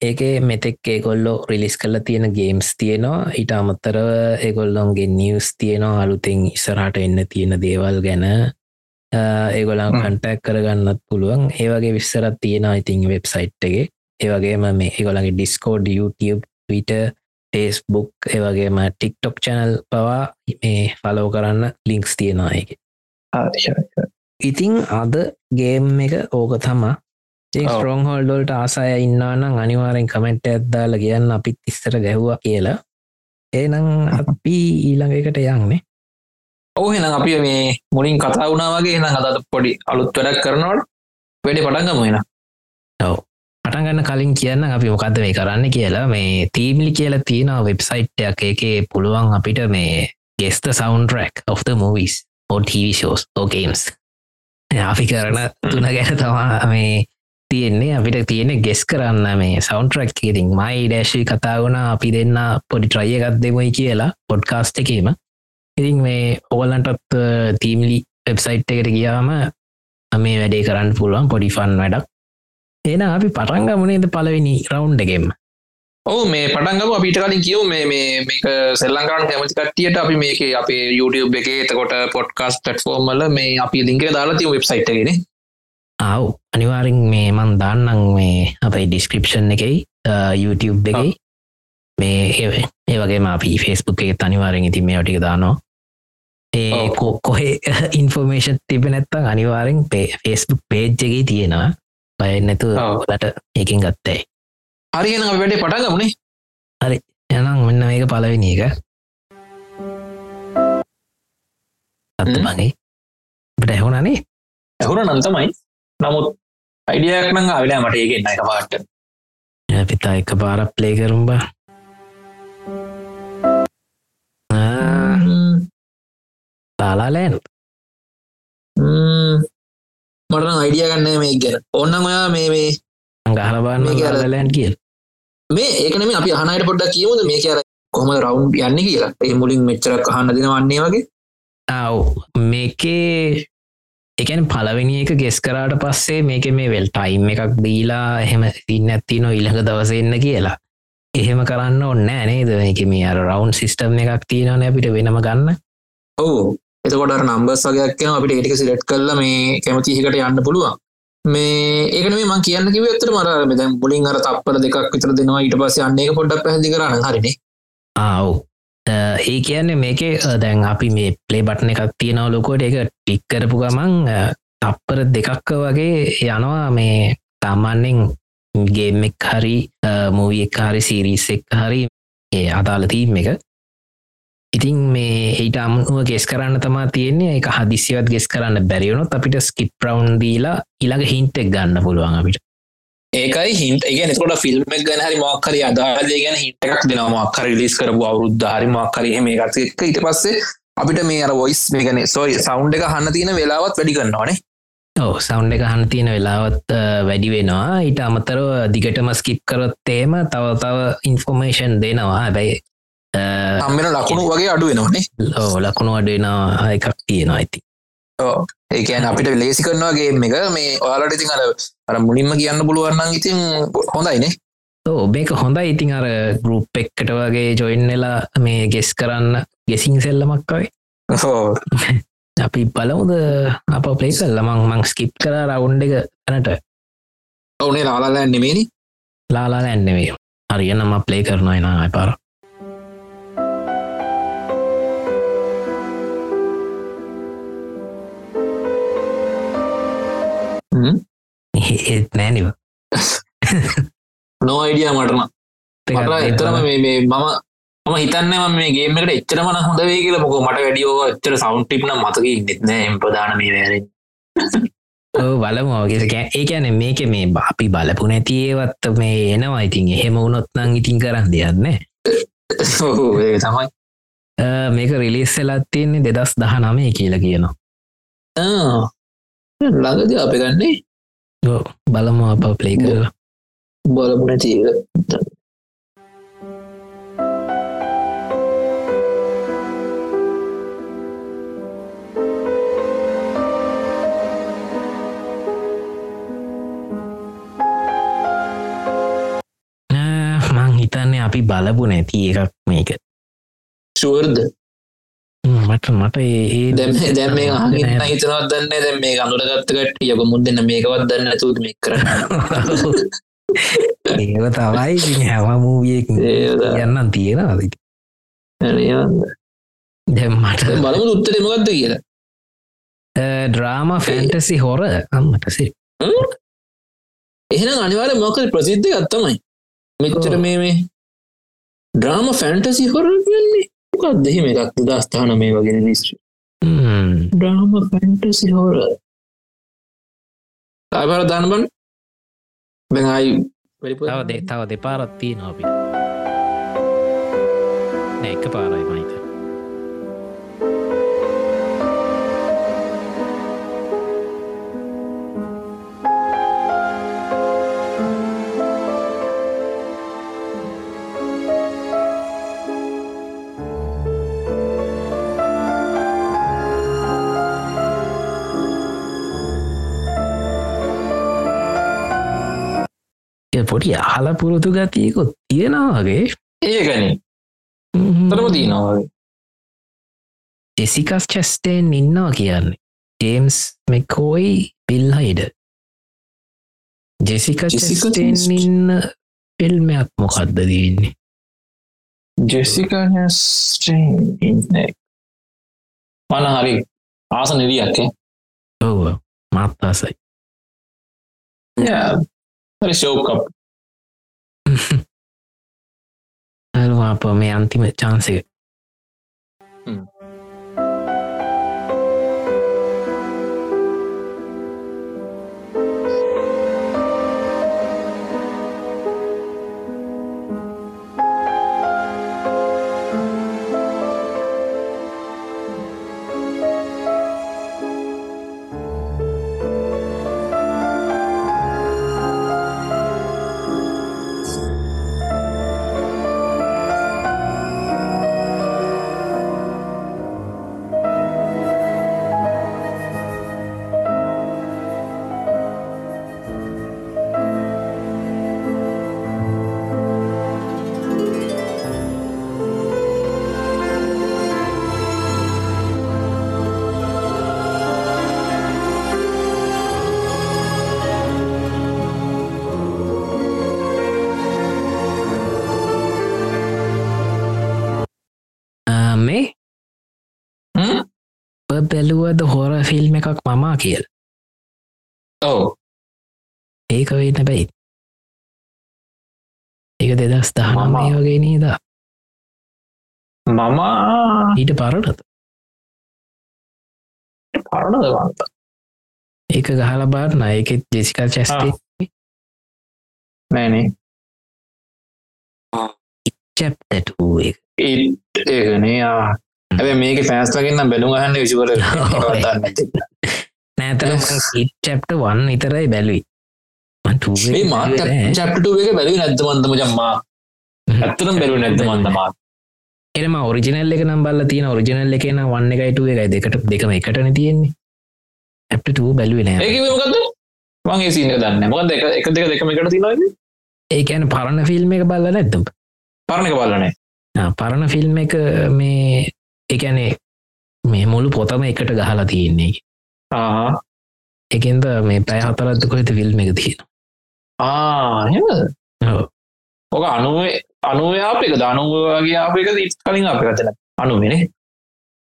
ඒක මෙතෙක් ඒකොල්ලෝ රිලිස් කල්ල තියෙන ගේම්ස් තියෙනවා. ඉට අමත්තරව ඒගොල්ලොන්ගේ නිවස් තියෙනවා. අලුතින් ඉස්සරහට එන්න තියෙන දේවල් ගැන ඒගොලන් කන්ටැක් කරගන්නත් පුළුවන්. ඒවගේ විස්සරත් තියෙන ඉතින් වෙබ්සයිට් එක. ඒවගේම මේ ඒගොලගේ ඩිස්කෝඩ් YouTube විට ෆේස්බුක් ඒවගේම ටික්ටොක් චැනල් පවා මේ ෆලෝ කරන්න ලිංක්ස් තියෙනවා එක ඉතිං අද ගේම් එක ඕක තමා ස්ට්‍රෝන් හෝල්ඩෝල්ට ආසාය ඉන්නනම් අනිවාරෙන් කමෙන්ට් ඇත්දාල කියන්න අපිත් ඉස්සර ගැහ්වා කියලා. ඒනම් අපි ඊළඟ එකට යන්නේ ඕහෙන අපි මේ මුලින් කතා වුණා වගේ එන හදත පොඩි අලුත් වැඩක් කරනවට වැඩි පටන්ගම වෙන ඔව. පටන්ගන්න කලින් කියන්න අපි මොකක්ද මේ කරන්න කියලා. මේ තීම්ලි කියලා තියෙනවා වෙබ්සයිට්යක් එකේ පුළුවන් අපිට මේ ගෙස්ත සවන්රක් of the movies or TV shows or games. අපි කරන තුන ගැන තමා මේ තියෙන්නේ. අපිට තියෙන ගෙස් කරන්න මේ සෞන්ටරක් ඉතින් මයි ඩෑශී කතා වුණ අපි දෙන්න පොඩි ට්‍රය එකත් දෙමයි කියලා පොඩ්කාස්ට එකීම ඉතින් මේ ඕගලන්ටත් තීම්ලි වෙබ්සයිට් එකට ගියාම මේ වැඩේ කරන්න පුළුවන් පොඩිෆන් වැඩක්. එන අපි පටන්ගමුණේද පලවෙනි රවුන්් එකෙම ඔහු මේ පටන්ගම අපිට කලින් කියව මේ මේ මේක සෙල්ලංකාරන් කැමති කට්ටියට අපි මේක අපේ YouTube එක එතකොට පොඩ්කාස් පටෆෝර්මල මේ අපි ලින්ක දාලා තිය වෙබ්සයිට් ගෙන ආව්. අනිවාරෙන් මේ මන් දාන්නම් මේ අපයි ඩිස්ක්‍රපෂන් එකයි YouTube එකයි මේ ඒ වගේ අපි ෆෙස්බුක් එක අනිවාරෙන් ඉතින් මේ ටික දානවා ඒ කොහෙ ඉන්ෆෝර්මේෂන් තිබ නැත්තං අනිවාරෙන් පේ ෆෙස්බුක් පේජ්ජගේ තියෙනවා. බය නැතු ලට එකින් ගත්තයි හරිගෙන වැඩේ පටගමුණේ හරි. යනම් මෙන්න මේක පලවෙනි එක. අත්ත මගේ බට ඇහුණනේ ඇහුණ නන්තමයි නමුත් අයිඩියක් නං අවිලා මට ඒගෙන් එක පාට පිතා එක පාර ප්ලේ කරුම්බා ලාලාලෑන් මට අයිඩිය ගන්න මේ ගැන. ඔන්නම ඔයා මේ මේ ගහලබාන්න ලෑන් කියල්. මේ ඒකනම අපි අහනයට පොඩ්ඩක් කියමුද? මේ කියර කොම රවුන්් යන්න කියලා? ඒ මුලින් මෙච්චරක් අහන්න දෙන වන්නේ වගේ. ආව්. මේකේ එකන පලවෙනි එක ගෙස් කරාට පස්සේ මේක මේ වෙල් ටයිම් එකක් දීලා එහෙම තින්න ඇත්ති නො ඉළඟ දවසන්න කියලා. එහෙම කරන්න ඔන්න නේද? එක මේ අර රවන්් සිිස්ටම් එකක් තියෙනවන අපිට වෙනම ගන්න. ඕ එතකොට නම්බස් වගේයක් අපිට ඒටික සිලට් කල්ල මේ කැමතිහිකට යන්න පුළුවන්. මේ ඒකන මේ මං කියන්න කිව ඇතර මර මෙද මුලින් අර තප්පල දෙකක් විතර දෙනවා. ඊට පස්සේ අන්නේ පොඩ්ඩක් පැහදි කරන්න හරිනේ. ආව් ඒ කියන්නේ මේක දැන් අපි මේ ප්ලේ බට්න එකක් තියෙනව ලොකෝට එක ටික් කරපු ගමන් තප්පර දෙකක්ක වගේ යනවා මේ තමන්නෙන් ගේම් එක් හරි මූවිය එක් හරි සිරිස් එක් හරි ඒ අදාල තීම් එක. ඉතින් මේ ඒට අමුව ගෙස් කරන්න තමා තියෙන්නේ එක හදිසිවත් ගෙස් කරන්න බැරිවුණොත් අපිට ස්කිප් ප්‍රවන්් දීලා ඉළඟ හින්ටෙක් ගන්න පුළුවන් අපිට. ඒකයි හිට එක කොට ෆිල්ම් ගැන හරි මක්කර අදාලේ ගැන හිටක් දෙනවා. මක්කර ලිස් කරපු අවුරුද්ධ හරි මක්කර මේ එකක්. ඉට පස්සේ අපිට මේ අර වොයිස් මේගන සොයි සෞන්් එක හන්න තියෙන වෙලාවත් වැඩි කරන්නවානේ ඕ සෞන්් එක හන්න තියෙන වෙලාවත් වැඩි වෙනවා. ඊට අමතරව දිගටම ස්කිප් කරොත්තේම තව තව ඉන්ෆෝමේෂන් දෙනවා. හැබැයි අම්මෙන ලකුණු වගේ අඩු වෙනවානේ ඕ ලකුණු අඩුවෙනවා එකක් තියෙනවා ඇති ඒකන අපිට ලේසි කරනවාගේ එක. මේ ඔයාලට ඉතින් අර අර මුලින්ම කියන්න පුළුවන්න්න ඉතින් හොඳයිනේ මේක හොඳයි. ඉතින් අර ගරුප් එක්කට වගේ ජොයින්නලා මේ ගෙස් කරන්න ගෙසින් සෙල්ලමක්කයි අපි බලමුද? අප පලේ කල්ලමං මං ස්කිප් කර රවුන්් එක තැනට ඔවුනේ ලාලා නෙමේනි ලාලා ඇන්නෙවේ හරියන්නම ප්ලේ කරනවා එන අයිපාර ඒත් නෑනිව නෝ. අයිඩිය මටන මට එතරම මේ මම ම හිතන්න ම මේ ගේමට එච්චර මන හොඳ වේ කියල. මොක මට වැඩියෝ එච්චර සෞන්් ටිප්න මතක ඉන්නෙත්න එම් ප්‍රධාන මේ වැරෙන් බලමෝගේ ඒකැන මේක මේ අපි බලපු නැතිඒවත් මේ එනවා. ඉතින් එහෙම වුණොත්නං ඉතින් කරන්න දෙයන්න තමයි. මේක රිලිස් වෙලත් තියන්නේ දෙදස් දහ නමේ කියල කියනවා ළඟද අප ගන්නේ බලමු අප ප්ලේ කරලා. ආ, මං හිතන්නේ අපි බලපු නැති එකක් මේක. ශුවර්ද හ්ම්, මට මට ඒ- දැම දැම් මේ නෑ. අහගන්න හිතනවත් දන්න? දැම් මේ අඳුරගත්තකට යක මුද දෙන්න මේකවත් දන්න ඇතුත් මේ කරන්න. ඒව තවයි ඒද. යන්නම් තියෙනවාද? දැම් මට බලමු උත්තර මොකක්ද කියලා. ඩ්‍රාම ෆැන්ටසි හොර අම්මටසේ එහෙනම් අනිවාර මොකද ප්‍රසිද්ධ ගත්තමයි මෙච්චර මේ මේ ඩ්‍රාම ෆැන්ටසි හොර කියන්නේ මොකක් දෙහෙම එකක් දස්ථාන මේ වගෙන ලිස් ඩ්‍රාම ෆැන්ටසි හොර අයිබර දන්නබන් බැයි තව දෙ තව දෙපාරත් තිය පොඩි අහල පුරුතු ගතියකුත් තියෙනවාගේ ඒකන. තරම දීනවාගේ ජෙසිකස් චැස්ටේන් ඉන්නවා කියන්නේ. ජේම්ස් මෙකෝයි පිල්හයිඩ ජෙසික Chastain. ඉන්න ෆිල්මයක් මොකක්ද දන්නේ ජෙසිකස්ටන් මන හරි ආස නිරියක් ඔව මත්තාසයි It's your cup. I don't want to put my ultimate chance out. බැලුවද හොර ෆිල්ම් එකක් මමා කියල්? ඔව. ඒක වෙන්න බැයි. ඒක දෙදස් දහනම මමා. ඒ වගේ නේද? මම. ඊට පරණත පරණද වන්ත ඒක ගහල බාරන ඒකෙත් ජෙසිකල් චැස්ටේ නෑනේ චැප්ටටූ ඒකනේ ඇැ මේක පැස්ලගන්න බැලු අහන්න විසිවර නෑතර චැප්ට වන් විතරයි බැලුයි මේ චප්ටුව එක බැලි නැද්ද මන්දම ජම්මා ඇත්තරම් බැලු නැද්ද මන්දමා එනම ඔරිජිනල් එක නම් බල්ල තියෙන ඔරිජිනල් එකන වන්න එකයිටුව එකයි දෙකට දෙකම එකටන තියෙන්නේ ඇප්ට බැලුව නෑ මගේ සීන දන්න මොකද එක එක දෙක දෙකම එකට තිනද ඒකැන පරණ ෆිල්ම් එක බල්ල නැත්තම් පරණක බලනේ පරණ ෆිල්ම් එක මේ එකනේ මේ මුළු පොතම එකට ගහලා තියෙන්නේ. එකෙන්ද මේ පැය හතරත්ක ඇත ෆිල්ම් එක තියෙන ඕක අනුවේ අනුවයාපක දනුවගේ අපක කලින් අප ගතන අනුවෙන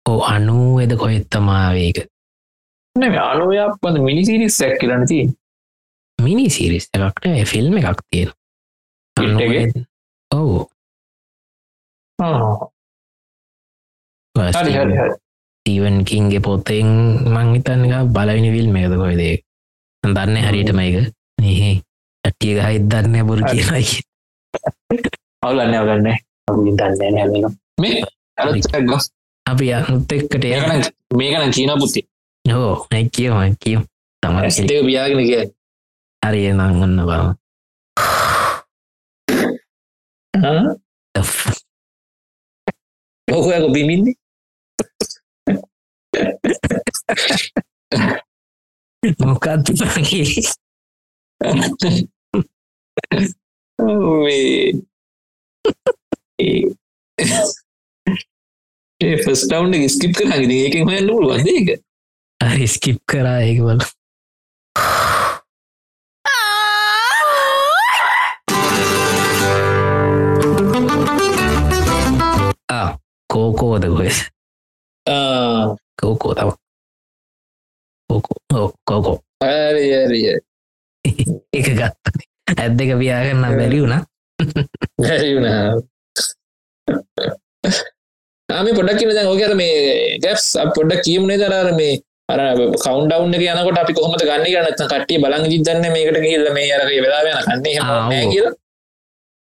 ඕ අනුවද කොහෙත්තමාවේක අනුවයාපද මිනිසිරි සැක් කරන ති මිනි සිරිස් එකක්ට ෆිල්ම් එකක් තියෙන? ඔවු ටීවන් කින්ගේ පොත්තෙන් මංහිතන්න බලවිනි විල් මේකද කොයිදේ දන්න හරිටම එක නහේ ඇටිය ගහහිත් දන්න බොරු කියලයි. අවුලන්න අවලන්න. දන්න නැ මේ ඇ අපි අනුත් එක්කට ය මේකන චීන පුත්ති හෝ ඇ කියව කියම්. තම පියාගෙන කිය හරි නංගන්න බව ඔහයක බිමින්නේ මොකත් ඒ ෆස්ටවන්් ස්කිප් කරගෙන ඒකෙන් හොයන්න පුළුවන් ඒක හරි ස්කිප් කරා ඒක බල කෝකෝද ගොස් කෝකෝ තම කෝකෝ කෝකෝ හරි හරි එක ගත්ත ඇත් දෙක පියාගන්න බැරි වුණ හැරි වුණා ආම පොඩක් කියන දැන් ඕකර මේ ගැස් පොඩ්ඩක් කියමුණේ දරර මේ අර කවන්ඩවන්න යනකොට අපි කොහොමද ගන්න ගන්නත් කටිය බලං ජිදන්න මේකට කියල්ල මේ අර වෙලා වෙන කන්නේ කියලා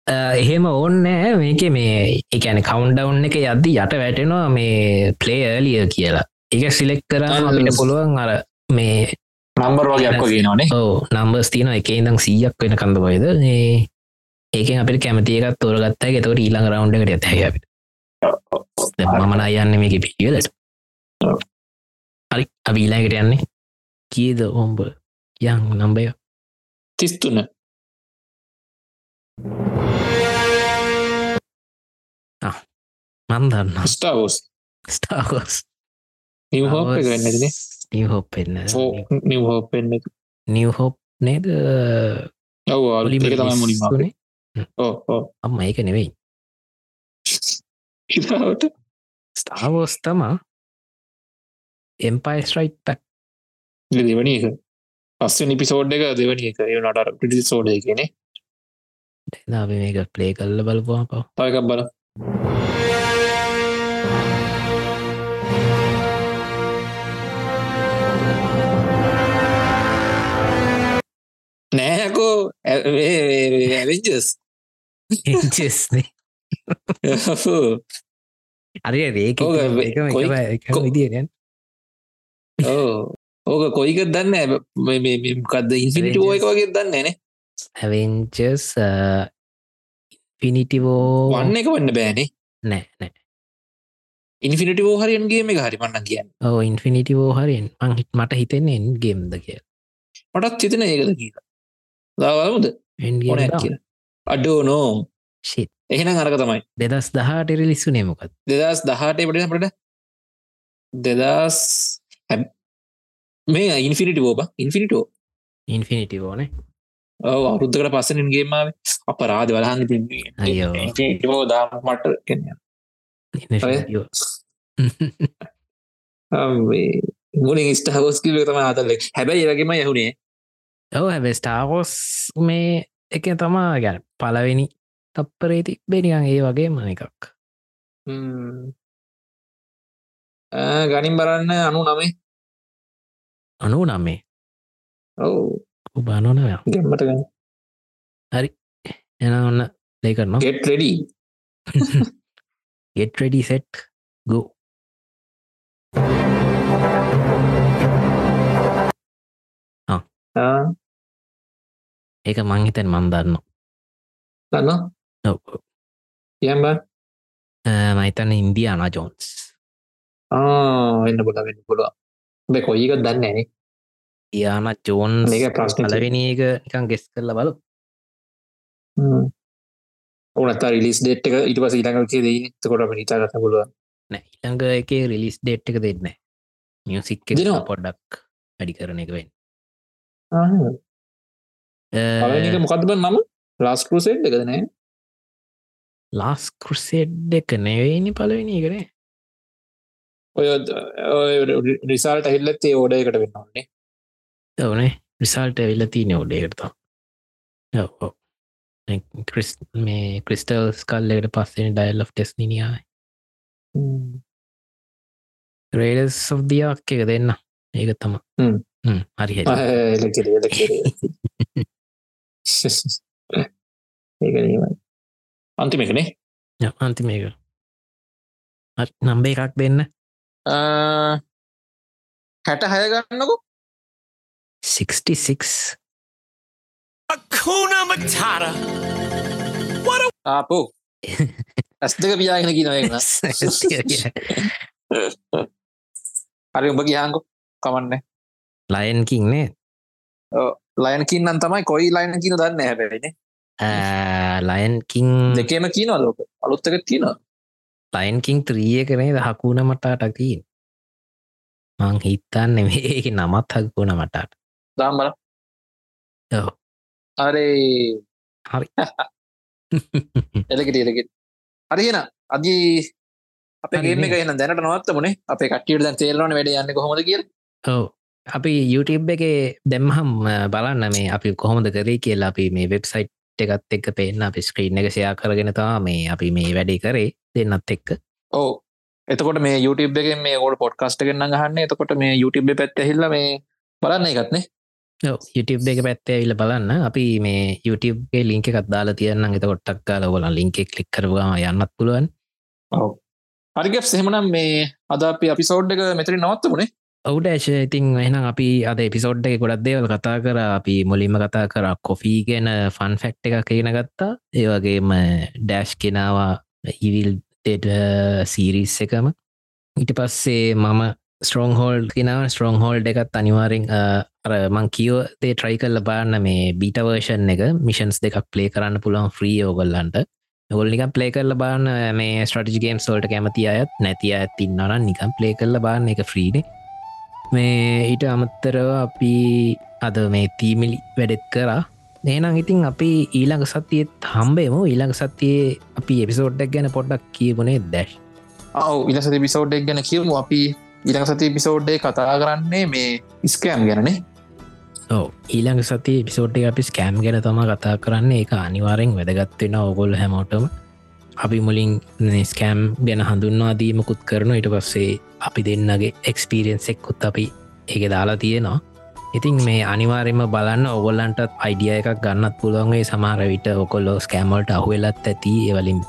එහෙම ඕන්නෑ මේක මේ එකන කවුන්්ඩවුන් එක යද්දි යට වැටෙනවා මේ පලේලිය කියලා එක සිලෙක් කරන්න අපිට පුළුවන් අර මේ නම්බර් වගේක්ක කියනවානේ. ඕ නම්බර්ස් තියන එක ඉදම් සීයක් වෙන කඳ බයිද ඒක අපිට කැමතියකත් තෝරගත්තා එතකට ඊළඟ රවන්් එකට ඇත අපිට. මමන යන්න මේක පිියලට හරි අබීලාකට යන්නේ. කියද ඔම්බ යං නම්බය තිස්තුන. මන්දන්න ස්ටාවෝස් ස්ටාහෝස් නිව හෝප එක වෙන්නදිනේ නිව හොප් පෙන්න නිව හෝප වෙන්න නිව හොප් නේද? ඔව අලි එක තම මුලින් ඕ අම්ම ඒක නෙවෙයි. ඉතාවට ස්ටාවෝස් තමා එම්පයිස්ට්‍රයිට් පැක් දෙවනි එක. පස්ස නිපිසෝඩ් එක දෙවනි එක. නට පිටි සෝඩ කියනෙ අපි මේක ප්ලේ කල්ල බලපුවා පව. තයකක් බල නෑකෝ ඇවෙජස් චෙස්නේ අරි ඒක විදිියෙන් ඕ ඕක කොයික දන්න කද ඉන්සිිට ෝයක වගේ දන්න නේ ඇවෙන්චස් පිනිිටිවෝ වන්න එක වන්න බෑනේ නෑ නෑ ඉන්ෆිනිට ෝහරයන්ගේ මේ හරි පන්න කියන්න ඕ ඉන්ෆිනිටි ෝහරෙන් මං හිත් මට හිතෙන්නේ ගේම්ද කිය මටත් හිතන ඒකද කියලා කිය අඩෝ නෝ එහෙන අරක තමයි. දෙදස් දහට රිලිස්සු නේමකත් දෙදස් දහට පට පට දෙදස් මේ ඉන්ෆිනිට ෝබ. ඉන්ෆිනිටෝ ඉන්ෆිනිටි ඕනේ අවුරුද්ධකට පස්සනගේමාව අප රාධ වලහන් අයියෝ. දා මට කෙන මුලින් ස්ටහෝස්කිල තම අතල්ලෙක් හැබැයි ඒවගේම යහුණේ ඔව හැබ ස්ටාහෝස් මේ එක තමා ගැන පලවෙනි තප්පරේති බෙනිකන් ඒ වගේ මන එකක් ගනින් බලන්න අනු නමේ. අනු නම්මේ ඔවු. බානොනය ගැම්මට ගන්න. හරි. එන ඔන්න ලේකරනවා get ready get ready set go ඒක මංහිතන් මන්දන්න දන්න යම්බ මයිතන්න ඉන්දියාන ජෝන්ස්. එන්න බොල වෙන්න පුළුව කොයික දන්නේන යාන ජෝන් මේක ප්‍රශ්න ලවෙනි එක නිකන් ගෙස් කරල බලු ඕනත් රිලිස් ඩේට් එක ඉට පස ඉළඟ ේ තකොට හිතා ගත පුළුව නෑ ඉළඟ එක රිලිස් ඩේට් එක දෙන්න මියසික් දෙනවා. පොඩ්ඩක් වැඩි කරන එක වෙන් පලනික මොකක්ද බ නම? ලාස් කරුසෙට් එකද නෑ? ලාස් කෘසෙඩ් එක නෙවෙයිනි පලවෙනි කරේ ඔය රිසාල්ට හිල්ලත්තේ ඕඩ එකට වෙන්න ඕන්නේ ඕනේ රිසල්ට ඇවිල්ල තිය නෝඩේකරතා ක්‍රිස් මේ ක්‍රිස්ටල් ස්කල්ලෙට පස්සෙන ඩයිල් of ටෙස් නිනියායි රේඩස් සෝදියක් එක දෙන්න ඒක තම හ්ම්. හරි ඒකනීමයි අන්තිමකනේ අන්තිමේක නම්බේ එකක් දෙන්න. හැට හය ගන්නකු. 66 Hakuna Matata. ආපෝ. ඇස් දෙක පියාගෙන කියනවන්න හරි උඹ කියහන්කො කමන්න ලයන්කින්නේ ලයනකින්නන් තමයි කොයි ලයින කියන දන්න හැබැයින ලයන්කින් දෙකේම කියනවා ලෝක අලුත්තක කියනවා ලයින්කින් ත්‍රිය කරේ හකුණ මටාටකින් මං හිතන්න මේක නමත් හකුණ මටාට. දාම්බල. අරේ හරි. එලකට එලකට හරිහෙන අදී අපේ ගේම එක එන දැනට නොවත්ත මුණේ අපේ කටියට දැන් තේරවන වැඩ යන්න කොහොමද කිය ඔව. අපි YouTube එක දෙම්හම් බලන්න මේ අපි කොහොමද කරේ කියලා අපි මේ වෙබ්සයිට් එකත් එක්ක පේන්න අපි ස්ක්‍රීන් එක සයා කරගෙන තා මේ අපි මේ වැඩි කරේ දෙන්නත් එක්ක. ඕ එතකොට මේ YouTube එක මේ ගොඩ පොඩ්කස්ට ගන්න ගහන්න එතකොට මේ YouTube පැත්ත හිල්ල මේ බලන්න එකත්නේ ඔව්, YouTube එක පැත්තේ ඇවිල්ල බලන්න. අපි මේ YouTubeගේ ලින්ක එකත් දාලා තියන්න එත කොට්ටක් කාල ඔොල ලින්ක කලික් කරවා යන්නත් පුළුවන්. හරිගැප් සෙහමනම් මේ අද අපි අපි සෞඩ් එක මෙතරි නවත්ත මුණේ ඔවුට ඇශ ඉතින් එහනම් අපි අද එපිසෝඩ් එක ගොඩක් දේවල් කතා කර. අපි මුලින්ම කතා කර කොෆී ගැන ෆන් ෆැක්් එක කියන ගත්තා. ඒවගේම ඩෑශ් කෙනවා ඉවිල් සීරිස් එකම. ඊට පස්සේ මම ස්ට්‍රෝන් හෝල්ඩ් කෙනාව ස්ට්‍රෝන් හෝල්ඩ් එකත් අනිවාරෙන් uh, අර මං කියෝතේ ට්‍රයි කල්ල බාන්න මේ බීටවර්ෂන් එක මිෂන්ස් දෙකක් ප්ලේ කරන්න පුළුවන් ්‍රී ඕගොල්ලන්ට ගොල්නිකම් ප්ලේ කරල බාන්න uh, මේ ස්ට්‍රටජි ගේම් සෝල්ට කැමති අයත් නැති අඇත් ඉන්නන නිකම් ප්ලේ කරල බාන්න එක ෆ්‍රීන මේ ඊට අමත්තරව අපි අද මේ තීමිලි වැඩෙත් කරා. නේනම් ඉතින් අපි ඊළඟ සතියත් හම්බේම. ඊළඟ සතියේ අපි එපිසෝඩ්ඩක් ගැන පොඩ්ඩක් කියවුණේ දැශ් ඔව ඉලසති පිසෝඩ්ඩක් ගැන කියමු. අපි ඉළඟ සති පිසෝඩ්ඩේ කතා කරන්නේ මේ ඉස්කෑම් ගැනනේ ඕ ඊළඟ සති පිසෝට්ටේ අපි ස්කෑම් ගැන තම කතා කරන්නේ. එක අනිවාරෙන් වැදගත්වෙන ඔගොල් හැමෝටම අපි මුලින් ස්කෑම් ගැන හඳුන්වාදීමකුත් කරන. ඉට පස්සේ අපි දෙන්නගේ එක්ස්පිරියන්සෙක්කුත් අපි ඒක දාලා තියෙනවා. ඉතින් මේ අනිවාරෙම බලන්න ඔගොල්ලන්ටත් අයිඩිය එකක් ගන්නත් පුළුවන්ගේ සමහර විට ඔකොල්ලෝ ස්කෑමල්ට අහුවෙලත් ඇති. එවලින්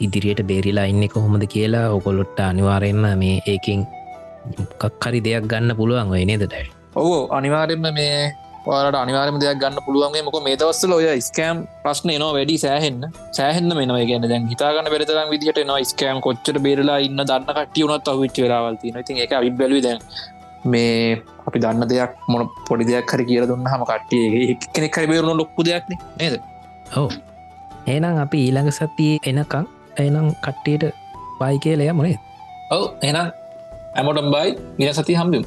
ඉදිරියට බේරිලා ඉන්න කොහොමද කියලා ඔකොලොට්ට අනිවාරයෙන්ම මේ ඒකින් කක්හරි දෙයක් ගන්න පුළුවන් ඔය නේදට ඔවෝ අනිවාරෙන්ම මේ වාට අනිවාරම දෙයක් ගන්න පුළුවන්ගේ මොක මේ දවස්සල ඔය ස්කෑම් ප්‍රශ්න නවා වැඩි සෑහෙන්න. සෑහෙන්න මෙනව ගැන දැන් හිතාගන්න පෙරතරම් විදිට නවා ස්කෑම් කොච්චර බේරලා ඉන්න දන්න කටිය වනත් අවිච්ච වෙලාවල්ති ති එක අවිබැලි දැන් මේ අපි දන්න දෙයක් මොන පොඩි දෙයක් හරි කියල දුන්න හම කට්ටියගේ කෙනෙක් හරි බේරුණු ලොක්කු දෙයක්න නේද? ඔව. ඒනම් අපි ඊළඟ සතියේ එනකං එනම් කට්ටියට බයි කියලය මොනේ ඔව. එනම් ඇමොටම් බයි මිය සති හම්බිම්